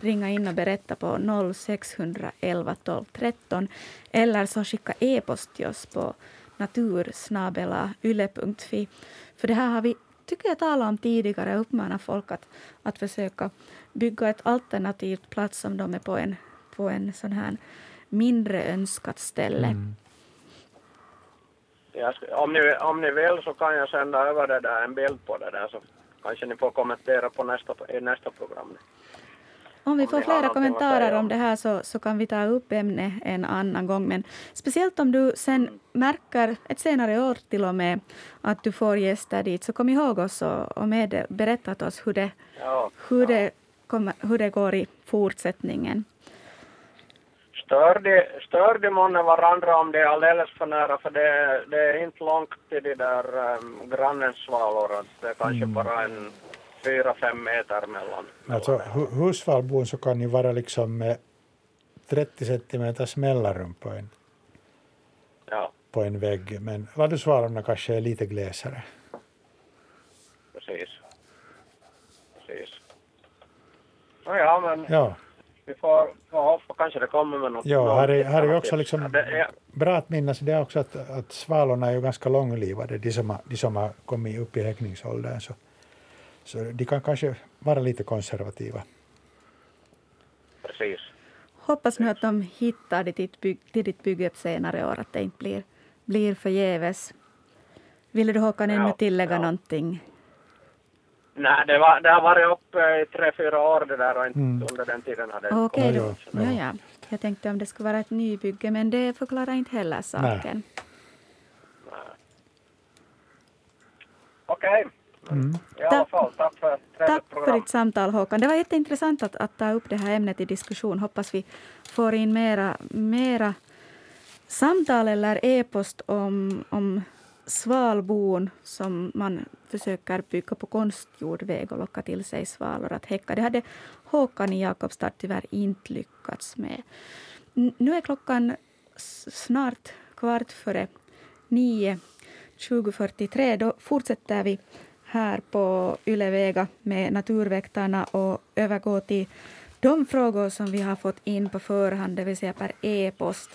ringa in och berätta på 0611 12 13 eller så skicka e-post till oss på natursnabelayle.fi. För det här har vi, tycker jag, talat om tidigare och uppmanat folk att, att försöka bygga ett alternativt plats om de är på en, på en sån här mindre önskat ställe. Mm. Jag om, ni, om ni vill så kan jag sända över det där, en bild på det där så kanske ni får kommentera på nästa, i nästa program. Om vi Om får har flera kommentarer om om det här så, så kan vi ta upp ämnet en annan gång. Men speciellt om du sen märker, ett senare år till och med, att du får gäster dit, så kom ihåg oss och, och med, berätta oss hur det, Ja. hur, det kommer, hur det går i fortsättningen. Stör de, månne varandra om det är alldeles för nära för det, det är inte långt till de där um, grannens svalor. Det är kanske bara en fyra, fem meter mellan. Alltså hu- husvalbon så kan ju vara liksom med 30 centimeters mellanrum på en, Ja, på en vägg, men ladusvalorna kanske är lite glesare. precis. Precis. Ja, men Ja, vi får, får hoppas kanske det kommer med något. Ja, här är, här är också liksom Det, ja, bra att minnas det är också att, att svalorna är ju ganska långlivade, de som har, de som har kommit upp i häckningsåldern. Så, så de kan kanske vara lite konservativa. precis. Hoppas nu att de hittar till ditt, till ditt bygge senare år, att det inte blir, blir förgäves. Ville du Håkan ännu Ja, tillägga ja. någonting? Nej, det, var, det har varit uppe i tre, fyra år det där och inte Mm. under den tiden hade Okej, Ja, då. ja, Ja, ja. ja. Jag tänkte om det skulle vara ett nybygge, men det förklarar inte heller saken. Okej. Mm. I alla fall, tack för Tack för program. ditt samtal Håkan. Det var jätteintressant att, att ta upp det här ämnet i diskussion. Hoppas vi får in mera, mera samtal eller e-post om, om svalbon som man försöker bygga på konstgjord väg och locka till sig svalor att häcka. Det hade Håkan i Jakobstad tyvärr inte lyckats med. Nu är klockan snart kvart före nio, 20.43. Då fortsätter vi här på Yle Vega med Naturväktarna och övergår till de frågor som vi har fått in på förhand, det vill säga per e-post.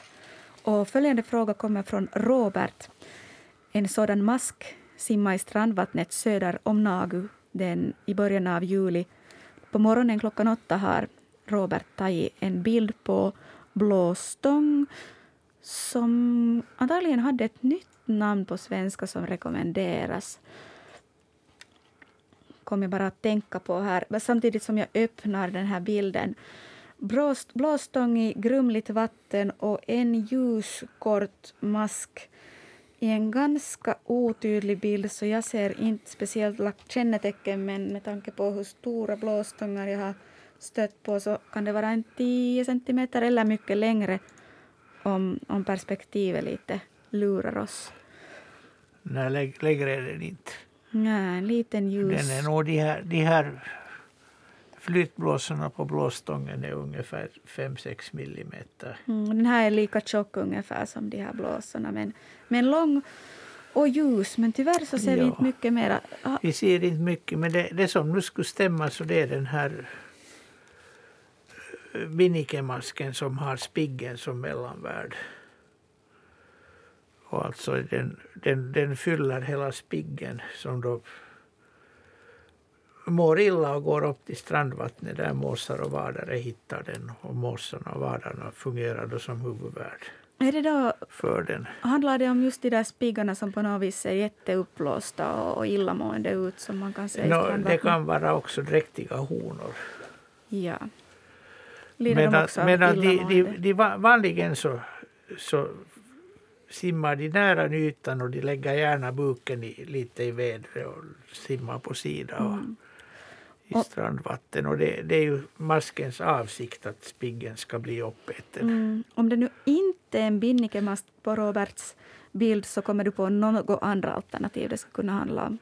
Och följande fråga kommer från Robert. En sådan mask simmar i strandvattnet söder om Nagu den i början av juli. På morgonen klockan åtta har Robert tagit en bild på blåstång som antagligen hade ett nytt namn på svenska som rekommenderas. Kommer jag bara att tänka på här, samtidigt som jag öppnar den här bilden. Blåst, blåstång i grumligt vatten och en ljuskort mask i en ganska otydlig bild så jag ser inte speciellt kännetecken men med tanke på hur stora blåstångar jag har stött på så kan det vara en 10 centimeter eller mycket längre om, om perspektivet lite lurar oss. Nej, lä- lägre är den inte. Nej, en liten ljus... Den är nog de här, de här flytblåsorna på blåstången är ungefär 5-6 millimeter. Mm, den här är lika tjock ungefär som de här blåsorna men, men lång och ljus. Men tyvärr så ser vi Ja. inte mycket mera. Ah, Vi ser inte mycket, men det, det som nu skulle stämma så det är den här eh, binnikemasken som har spiggen som mellanvärd. Och alltså den, den, den fyller hela spiggen som då mår illa och går upp till strandvattnet där måsar och vadare hittar den. Och måsarna och vadarna fungerar då som huvudvärd Är det då, för den. handlar det om just de där spiggarna som på något vis ser jätteuppblåsta och, illamående ut som man kan se i Nå, det kan vara också dräktiga honor. Ja. Lider de också medan de, de, de va- vanligen så, så simmar de nära ytan och de lägger gärna buken i, lite i vädret och simmar på sidan Mm. I Och- strandvatten. Och det, det är ju maskens avsikt att spiggen ska bli uppäten. Mm. Om det nu inte är en binnikemast på Roberts bild så kommer du på något andra alternativ det ska kunna handla om.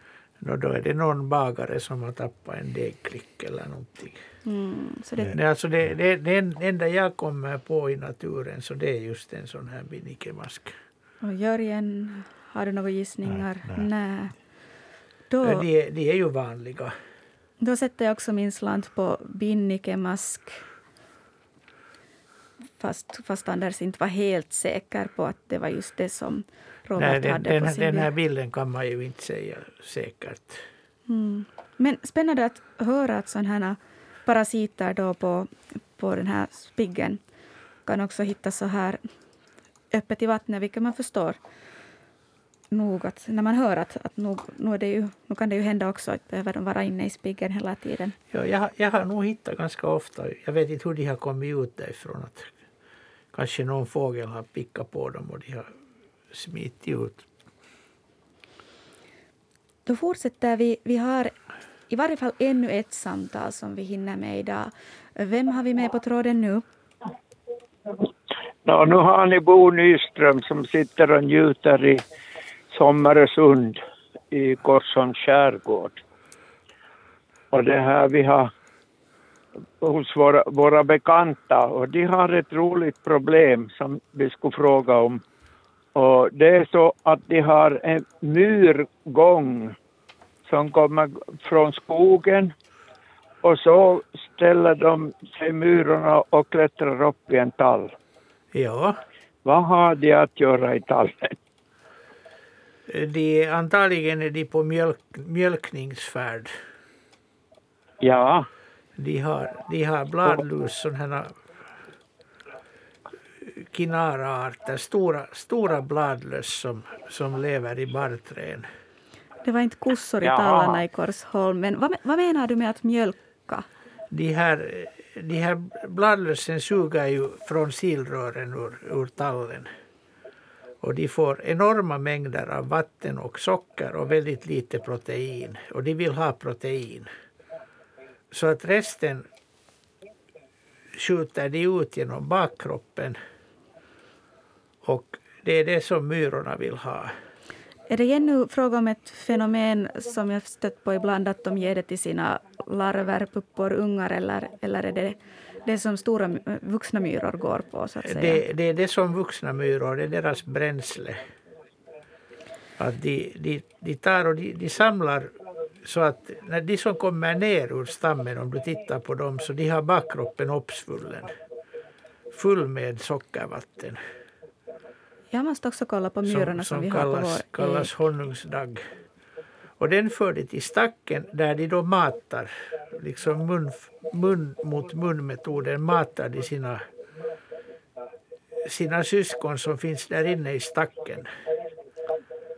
Och då är det någon bagare som har tappat en degklick eller någonting. Mm. Så det, Det, alltså det, det, det enda jag kommer på i naturen så det är just en sån här binnikemask. och Jörgen, har du några gissningar? Nej, Nej. Då, De, de är ju vanliga. Då sätter jag också min slant på binnikemask. Fast, fast Anders inte var helt säker på att det var just det som Robert Nej, den, hade den, på sin den bild. här bilden kan man ju inte säga säkert. Mm. Men spännande att höra att sådana här parasiter då på, på den här spiggen kan också hittas så här öppet i vattnet, vilket man förstår nog att när man hör att, att nog, nog, är det ju, nu kan det ju hända också att behöver de vara inne i spiggen hela tiden. Ja, jag, har- jag har nog hittat ganska ofta, jag vet inte hur de har kommit ut därifrån. Att kanske någon fågel har pickat på dem och de har smitit ut. Då fortsätter vi. Vi har i varje fall ännu ett samtal som vi hinner med idag. Vem har vi med på tråden nu? Ja, nu har ni Bo Nyström som sitter och njuter i Sommaresund i Korsholms skärgård. Och det här vi har hos våra, våra bekanta och de har ett roligt problem som vi skulle fråga om. Och det är så att de har en myrgång som kommer från skogen Och så ställer de sig myrorna och klättrar upp i en tall. Ja, Vad har de att göra i tallen? De, antagligen är de på mjölk, mjölkningsfärd. Ja, De har, de har bladlus, sådana här kinaraarter, stora, stora bladlöss som, som lever i barrträd. Det var inte kossor i Jaha. tallarna i Korsholm. Men vad, vad menar du med att mjölka? De här, de här bladlössen suger ju från silrören ur, ur tallen. Och de får enorma mängder av vatten och socker och väldigt lite protein. Och de vill ha protein. Så att resten skjuter de ut genom bakkroppen. Och det är det som myrorna vill ha. Är det ännu fråga om ett fenomen som jag stött på ibland, att de ger det till sina larver, puppor, ungar, eller, eller är det det som stora vuxna myror går på, så att säga? Det, det är det som vuxna myror, det är deras bränsle. Att de, de, de tar och de, de samlar så att när de som kommer ner ur stammen, om du tittar på dem, så de har bakkroppen uppsvullen. Full med sockervatten. Jag måste också kolla på myrorna som, vi har på kallas, vår kallas honungsdagg. Och den för de till stacken där de då matar, liksom mun, mun mot mun-metoden, matar de sina, sina syskon som finns där inne i stacken.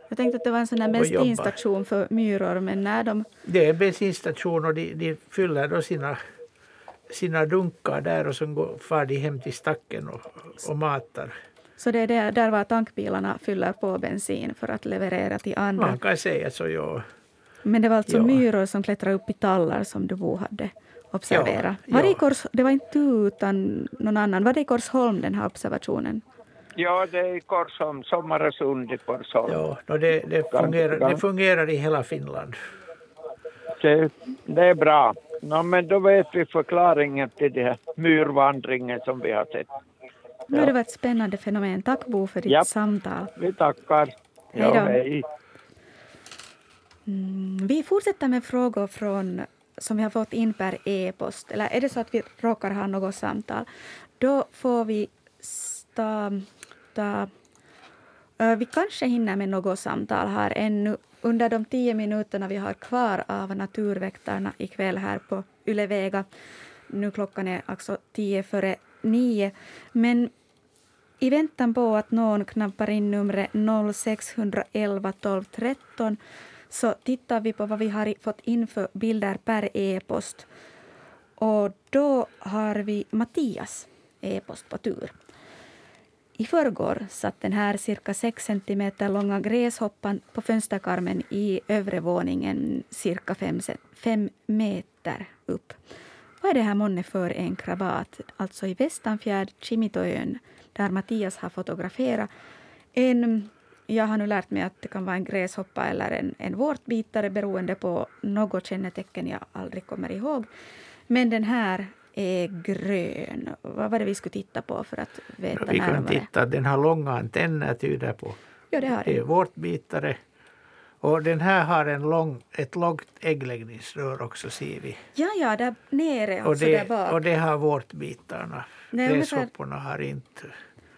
Jag tänkte att det var en sån bensinstation för myror, men när de... Det är en bensinstation och de, de fyller då sina, sina dunkar där och så går, far de hem till stacken och, och matar. Så det är där, där var tankbilarna fyller på bensin för att leverera till andra. Man kan säga så, ja. Men det var alltså Ja. myror som klättrar upp i tallar som du hade observerat. Ja, Var det, i. Kors, det var inte du utan någon annan. Var det i Korsholm den här observationen? ja det är i Korsholm, Sommaresund i Korsholm. ja no, det, det, fungerar, det fungerar i hela Finland. Det, det är bra. Nå, men då vet vi förklaringen till den här myrvandringen som vi har sett. Har det varit ett spännande fenomen. Tack Bo för ditt Japp. samtal. Vi tackar. Hej då. Ja, hej. Mm, vi fortsätter med frågor från, som vi har fått in per e-post. Eller är det så att vi råkar ha något samtal, då får vi ta... ta vi kanske hinner med något samtal här ännu under de tio minuterna vi har kvar av Naturväktarna ikväll här på Yle Vega. Nu klockan är alltså tio före nio. Men i väntan på att någon knappar in numret 0611 12 13 så tittar vi på vad vi har fått in för bilder per e-post. Och då har vi Mattias e-post på tur. I förrgår satt den här cirka 6 cm långa gräshoppan på fönsterkarmen i övre våningen cirka 5 meter upp. Vad är det här månne för en krabat? Alltså i Västanfjärd, Kimitoön, där Mattias har fotograferat. En, jag har nu lärt mig att det kan vara en gräshoppa eller en, en vårtbitare beroende på något kännetecken jag aldrig kommer ihåg. Men den här är grön. Vad var det vi skulle titta på för att veta Vi kan närmare? titta, den har långa antenner tyder på. Ja, det har Det är vårtbitare. Och den här har en lång, ett långt äggläggningsrör också ser vi. Ja, ja, där nere, Och alltså där det, bak. och det har vårtbitarna. Det är har inte.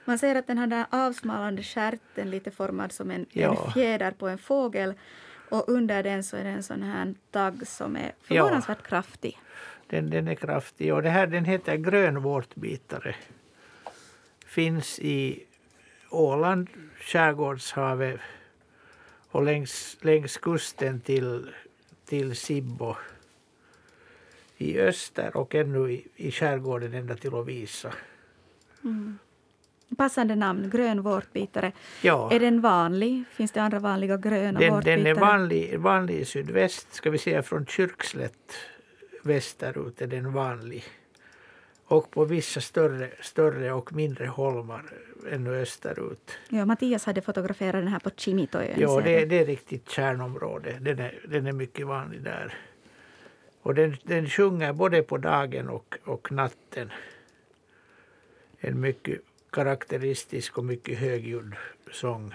Man ser att den har den här avsmalnande stjärten lite formad som en, Ja. en fjäder på en fågel. Och under den så är det en sån här tagg som är förvånansvärt kraftig. Den, den är kraftig. Och det här, den heter grön vårtbitare. Finns i Åland, skärgårdshavet och längs, längs kusten till, till Sibbo i öster och ännu i, i skärgården ända till Lovisa. Passande namn, grön vårtbitare. Ja, Är den vanlig? Finns det andra vanliga gröna den, vårtbitare? den är vanlig, vanlig i sydväst, ska vi säga från Kyrkslätt västerut är den vanlig. Och på vissa större, större och mindre holmar ännu österut. Ja, Mattias hade fotograferat den här på Kimitoön. Ja, det, det är riktigt kärnområde. Den är, den är mycket vanlig där. Och den, den sjunger både på dagen och, och natten. En mycket karaktäristisk och mycket högljudd sång.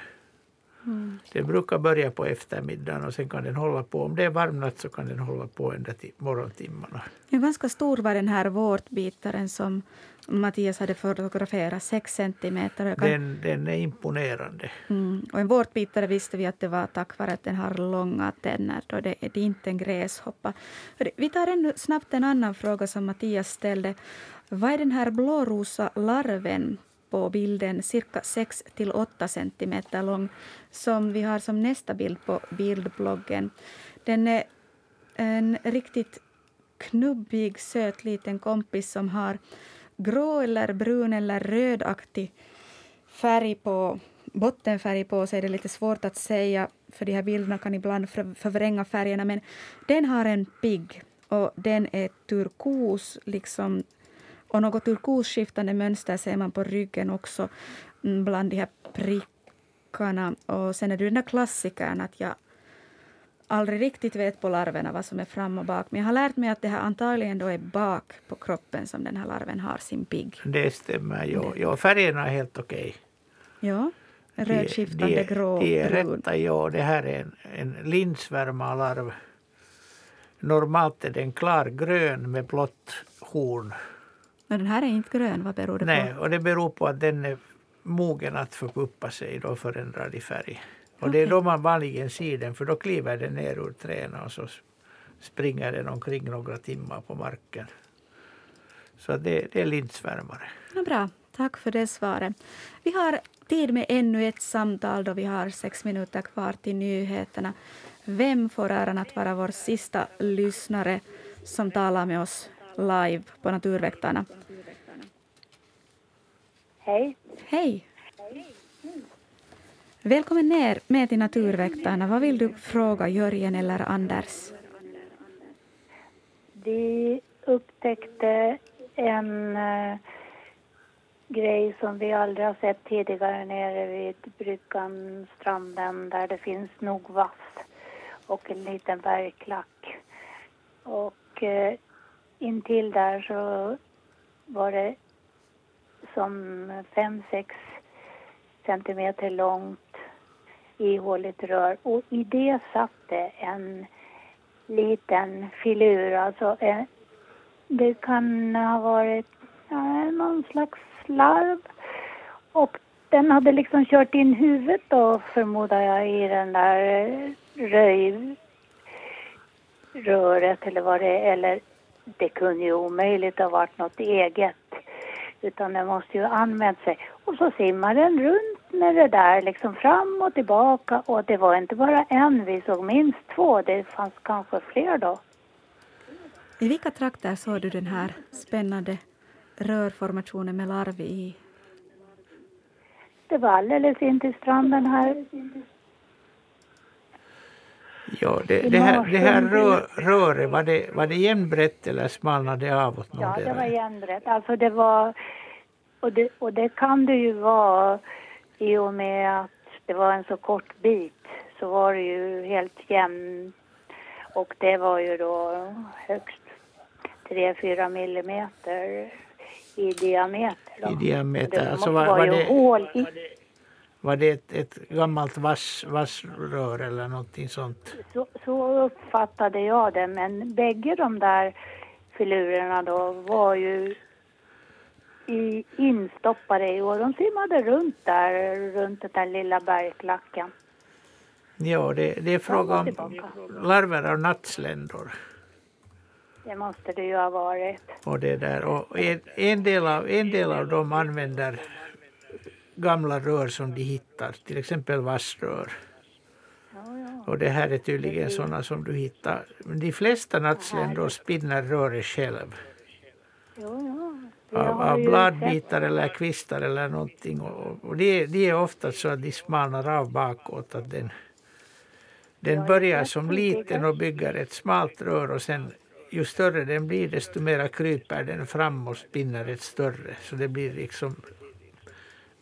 Mm. Den brukar börja på eftermiddagen och sen kan den hålla på. Om det är varmnatt så kan den hålla på ända till morgontimmarna. Ja, ganska stor var den här vårtbitaren som Mattias hade fotograferat, 6 centimeter. Kan... Den, den är imponerande. Mm. Och en vårtbitare visste vi att det var tack vare att den har långa tänder. Då det, det är inte en gräshoppa. Vi tar ännu snabbt en annan fråga som Mattias ställde. Vad är den här blårosa larven på bilden cirka 6 till 8 centimeter lång som vi har som nästa bild på bildbloggen. Den är en riktigt knubbig, söt liten kompis som har grå eller brun eller rödaktig färg på bottenfärg på sig. Det är lite svårt att säga, för de här bilderna kan ibland förvränga färgerna. Men den har en pigg och den är turkos, liksom och något turkosskiftande mönster ser man på ryggen också mm, bland de här prickarna. Och sen är det den där klassikern att jag aldrig riktigt vet på larverna vad som är fram och bak. Men jag har lärt mig att det här antagligen då är bak på kroppen som den här larven har sin pigg. Det stämmer. Jo. Jo, färgerna är helt okej. Ja, rödskiftande, de, de, grå, De är brun. rätta, ja. Det här är en, en linsvärmarlarv. Normalt är den klargrön med blått horn men den här är inte grön, vad beror det Nej, på? och det beror på att den är mogen att förpuppa sig och förändrad i färg. Och okay. det är då man vanligen ser den, för då kliver den ner ur träna och så springer den omkring några timmar på marken. Så det, det är lindsvärmare. Ja, bra, tack för det svaret. Vi har tid med ännu ett samtal då vi har sex minuter kvar till nyheterna. Vem får äran att vara vår sista lyssnare som talar med oss live på Naturväktarna. Hej. Hej. Välkommen ner med till Naturväktarna. Vad vill du fråga Jörgen eller Anders? Vi upptäckte en uh, grej som vi aldrig har sett tidigare nere vid bryggan, stranden, där det finns nog vass och en liten bergklack. Och uh, intill där så var det som fem sex centimeter långt ihåligt rör. Och i det satt det en liten filur, alltså en, det kan ha varit ja, någon slags larv. Och den hade liksom kört in huvudet då förmodar jag i den där röjröret eller vad det är, eller det kunde ju omöjligt ha varit något eget. Utan den måste ju ha använt sig. Och så simmar den runt med det där liksom fram och tillbaka. Och det var inte bara en, vi såg minst två. Det fanns kanske fler då. I vilka trakter såg du den här spännande rörformationen med larv i? Det var alldeles intill stranden här. Ja, det, det, här, det här rör, röret, var det, var det jämnbrett eller smalnade det av åt Ja, det var jämnbrett. Alltså det var, och det, och det kan det ju vara i och med att det var en så kort bit så var det ju helt jämnt och det var ju då högst 3-4 millimeter i diameter. Då. I diameter. Det alltså var, var, var det, hål i. Var det ett, ett gammalt vass, vassrör eller någonting sånt? Så, så uppfattade jag det, men bägge de där filurerna då var ju i, instoppade i och de simmade runt där, runt den där lilla bergklacken. Ja, det, det är fråga om larver av nattsländor. Det måste det ju ha varit. Och det där. Och en, en, del av, en del av dem använder gamla rör som de hittar, till exempel vassrör. Och det här är tydligen sådana som du hittar. Men de flesta nattsländor spinner röret själv. Av, av bladbitar eller kvistar eller någonting. Och, och de, de är ofta så att de smalnar av bakåt. Att den, den börjar som liten och bygger ett smalt rör och sen ju större den blir desto mer kryper den fram och spinner ett större. Så det blir liksom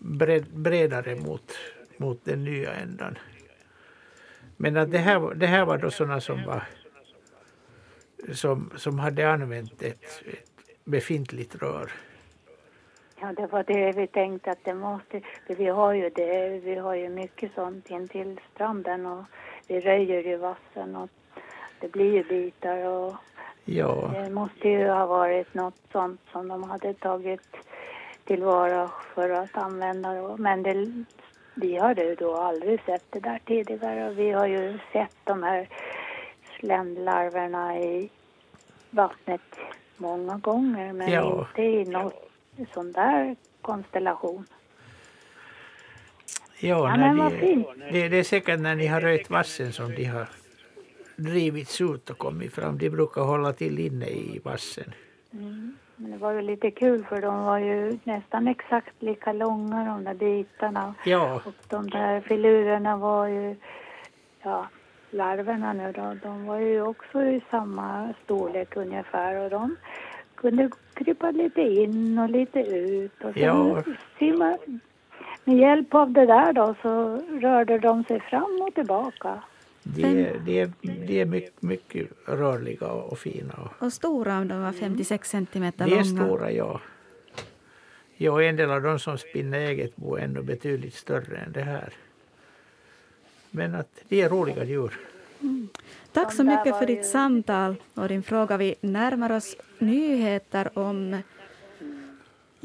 bred, bredare mot, mot den nya ändan. Men att det, här, det här var då sådana som, var, som, som hade använt ett, ett befintligt rör. Ja, det var det vi tänkte att det måste, vi har ju det, vi har ju mycket sånt intill stranden och vi röjer ju vassen och det blir ju bitar och Ja, det måste ju ha varit något sånt som de hade tagit tillvara för att använda då. Men det, vi hade ju då aldrig sett det där tidigare och vi har ju sett de här sländlarverna i vattnet många gånger men Ja. inte i någon sån där konstellation. ja, Ja, de, det, det är säkert när ni har röjt vassen som de har drivits ut och kommit fram. De brukar hålla till inne i vassen. Mm. Men det var ju lite kul för de var ju nästan exakt lika långa de där bitarna. Ja, Och de där filurerna var ju, ja, larverna nu då, de var ju också i samma storlek ungefär och de kunde krypa lite in och lite ut och sen Ja. simma. Med hjälp av det där då så rörde de sig fram och tillbaka. De, är- de, de är mycket, mycket rörliga och fina. Och stora om de var 56 centimeter de långa. är stora, ja. Ja, en del av de som spinner eget bo är ännu betydligt större än det här. Men att de är roliga djur. Tack så De mycket för ditt samtal och din fråga. Vi närmar oss nyheter om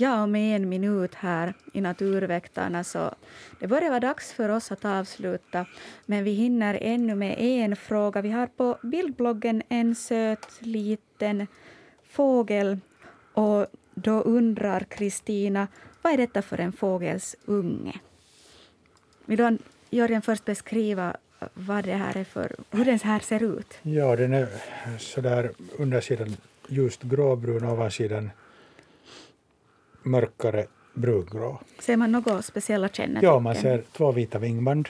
Ja, om en minut här i Naturväktarna så det börjar vara dags för oss att avsluta. Men vi hinner ännu med en fråga. Vi har på bildbloggen en söt liten fågel och då undrar Kristina, vad är detta för en fågels unge? Vill du, Jörgen, först beskriva vad det här är för, hur den här ser ut? Ja, den är sådär undersidan ljust gråbrun, ovansidan mörkare brungrå. Ser man några speciella kännetecken? Ja, man ser två vita vingband.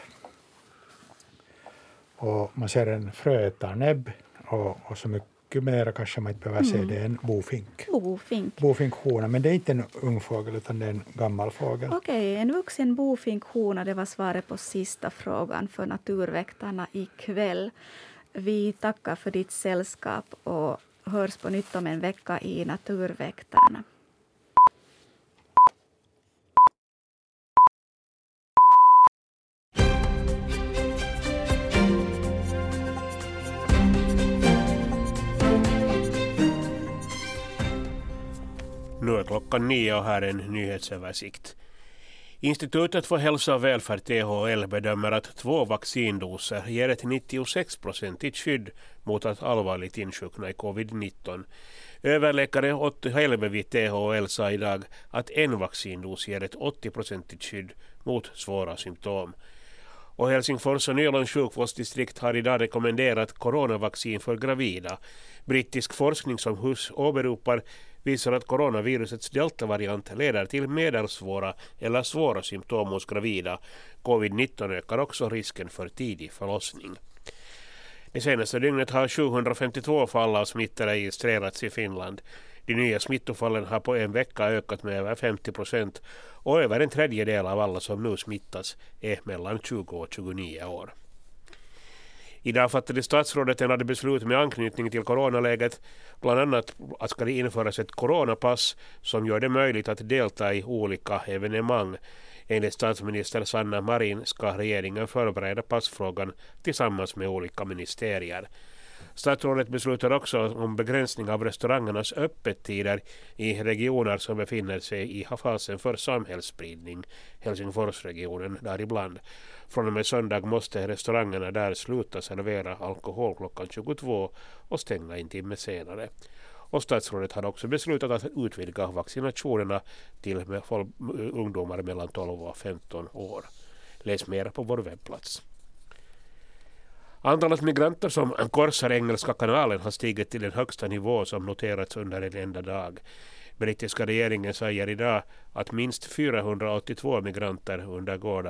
Och man ser en fröätarnäbb och, och så mycket mer kanske man inte behöver se, det är en bofink. Bofink. Bofinkhona, men det är inte en ung fågel utan det är en gammal fågel. Okej, en vuxen bofinkhona, det var svaret på sista frågan för Naturväktarna ikväll. Vi tackar för ditt sällskap och hörs på nytt om en vecka i Naturväktarna. Nu är klockan nio och här är en nyhetsöversikt. Institutet för hälsa och välfärd THL bedömer att två vaccindoser ger ett 96-procentigt skydd mot att allvarligt insjukna i covid-19. Överläkare Otto Helve vid THL sa idag att en vaccindos ger ett 80-procentigt skydd mot svåra symptom. Och Helsingfors och Nylands sjukvårdsdistrikt har idag rekommenderat coronavaccin för gravida. Brittisk forskning som HUS åberopar visar att coronavirusets deltavariant leder till medelsvåra eller svåra symptom hos gravida. Covid-19 ökar också risken för tidig förlossning. Det senaste dygnet har 752 fall av smitta registrerats i Finland. De nya smittofallen har på en vecka ökat med över 50 procent och över en tredjedel av alla som nu smittas är mellan 20 och 29 år. Idag fattade statsrådet en rad beslut med anknytning till coronaläget. Bland annat att ska det införas ett coronapass som gör det möjligt att delta i olika evenemang. Enligt statsminister Sanna Marin ska regeringen förbereda passfrågan tillsammans med olika ministerier. Statsrådet beslutar också om begränsning av restaurangernas öppettider i regioner som befinner sig i fasen för samhällsspridning, Helsingforsregionen däribland. Från och med söndag måste restaurangerna där sluta servera alkohol klockan 22 och stänga en timme senare. Och statsrådet har också beslutat att utvidga vaccinationerna till ungdomar mellan 12 och 15 år. Läs mer på vår webbplats. Antalet migranter som korsar Engelska kanalen har stigit till den högsta nivå som noterats under en enda dag. Brittiska regeringen säger idag att minst 482 migranter undergår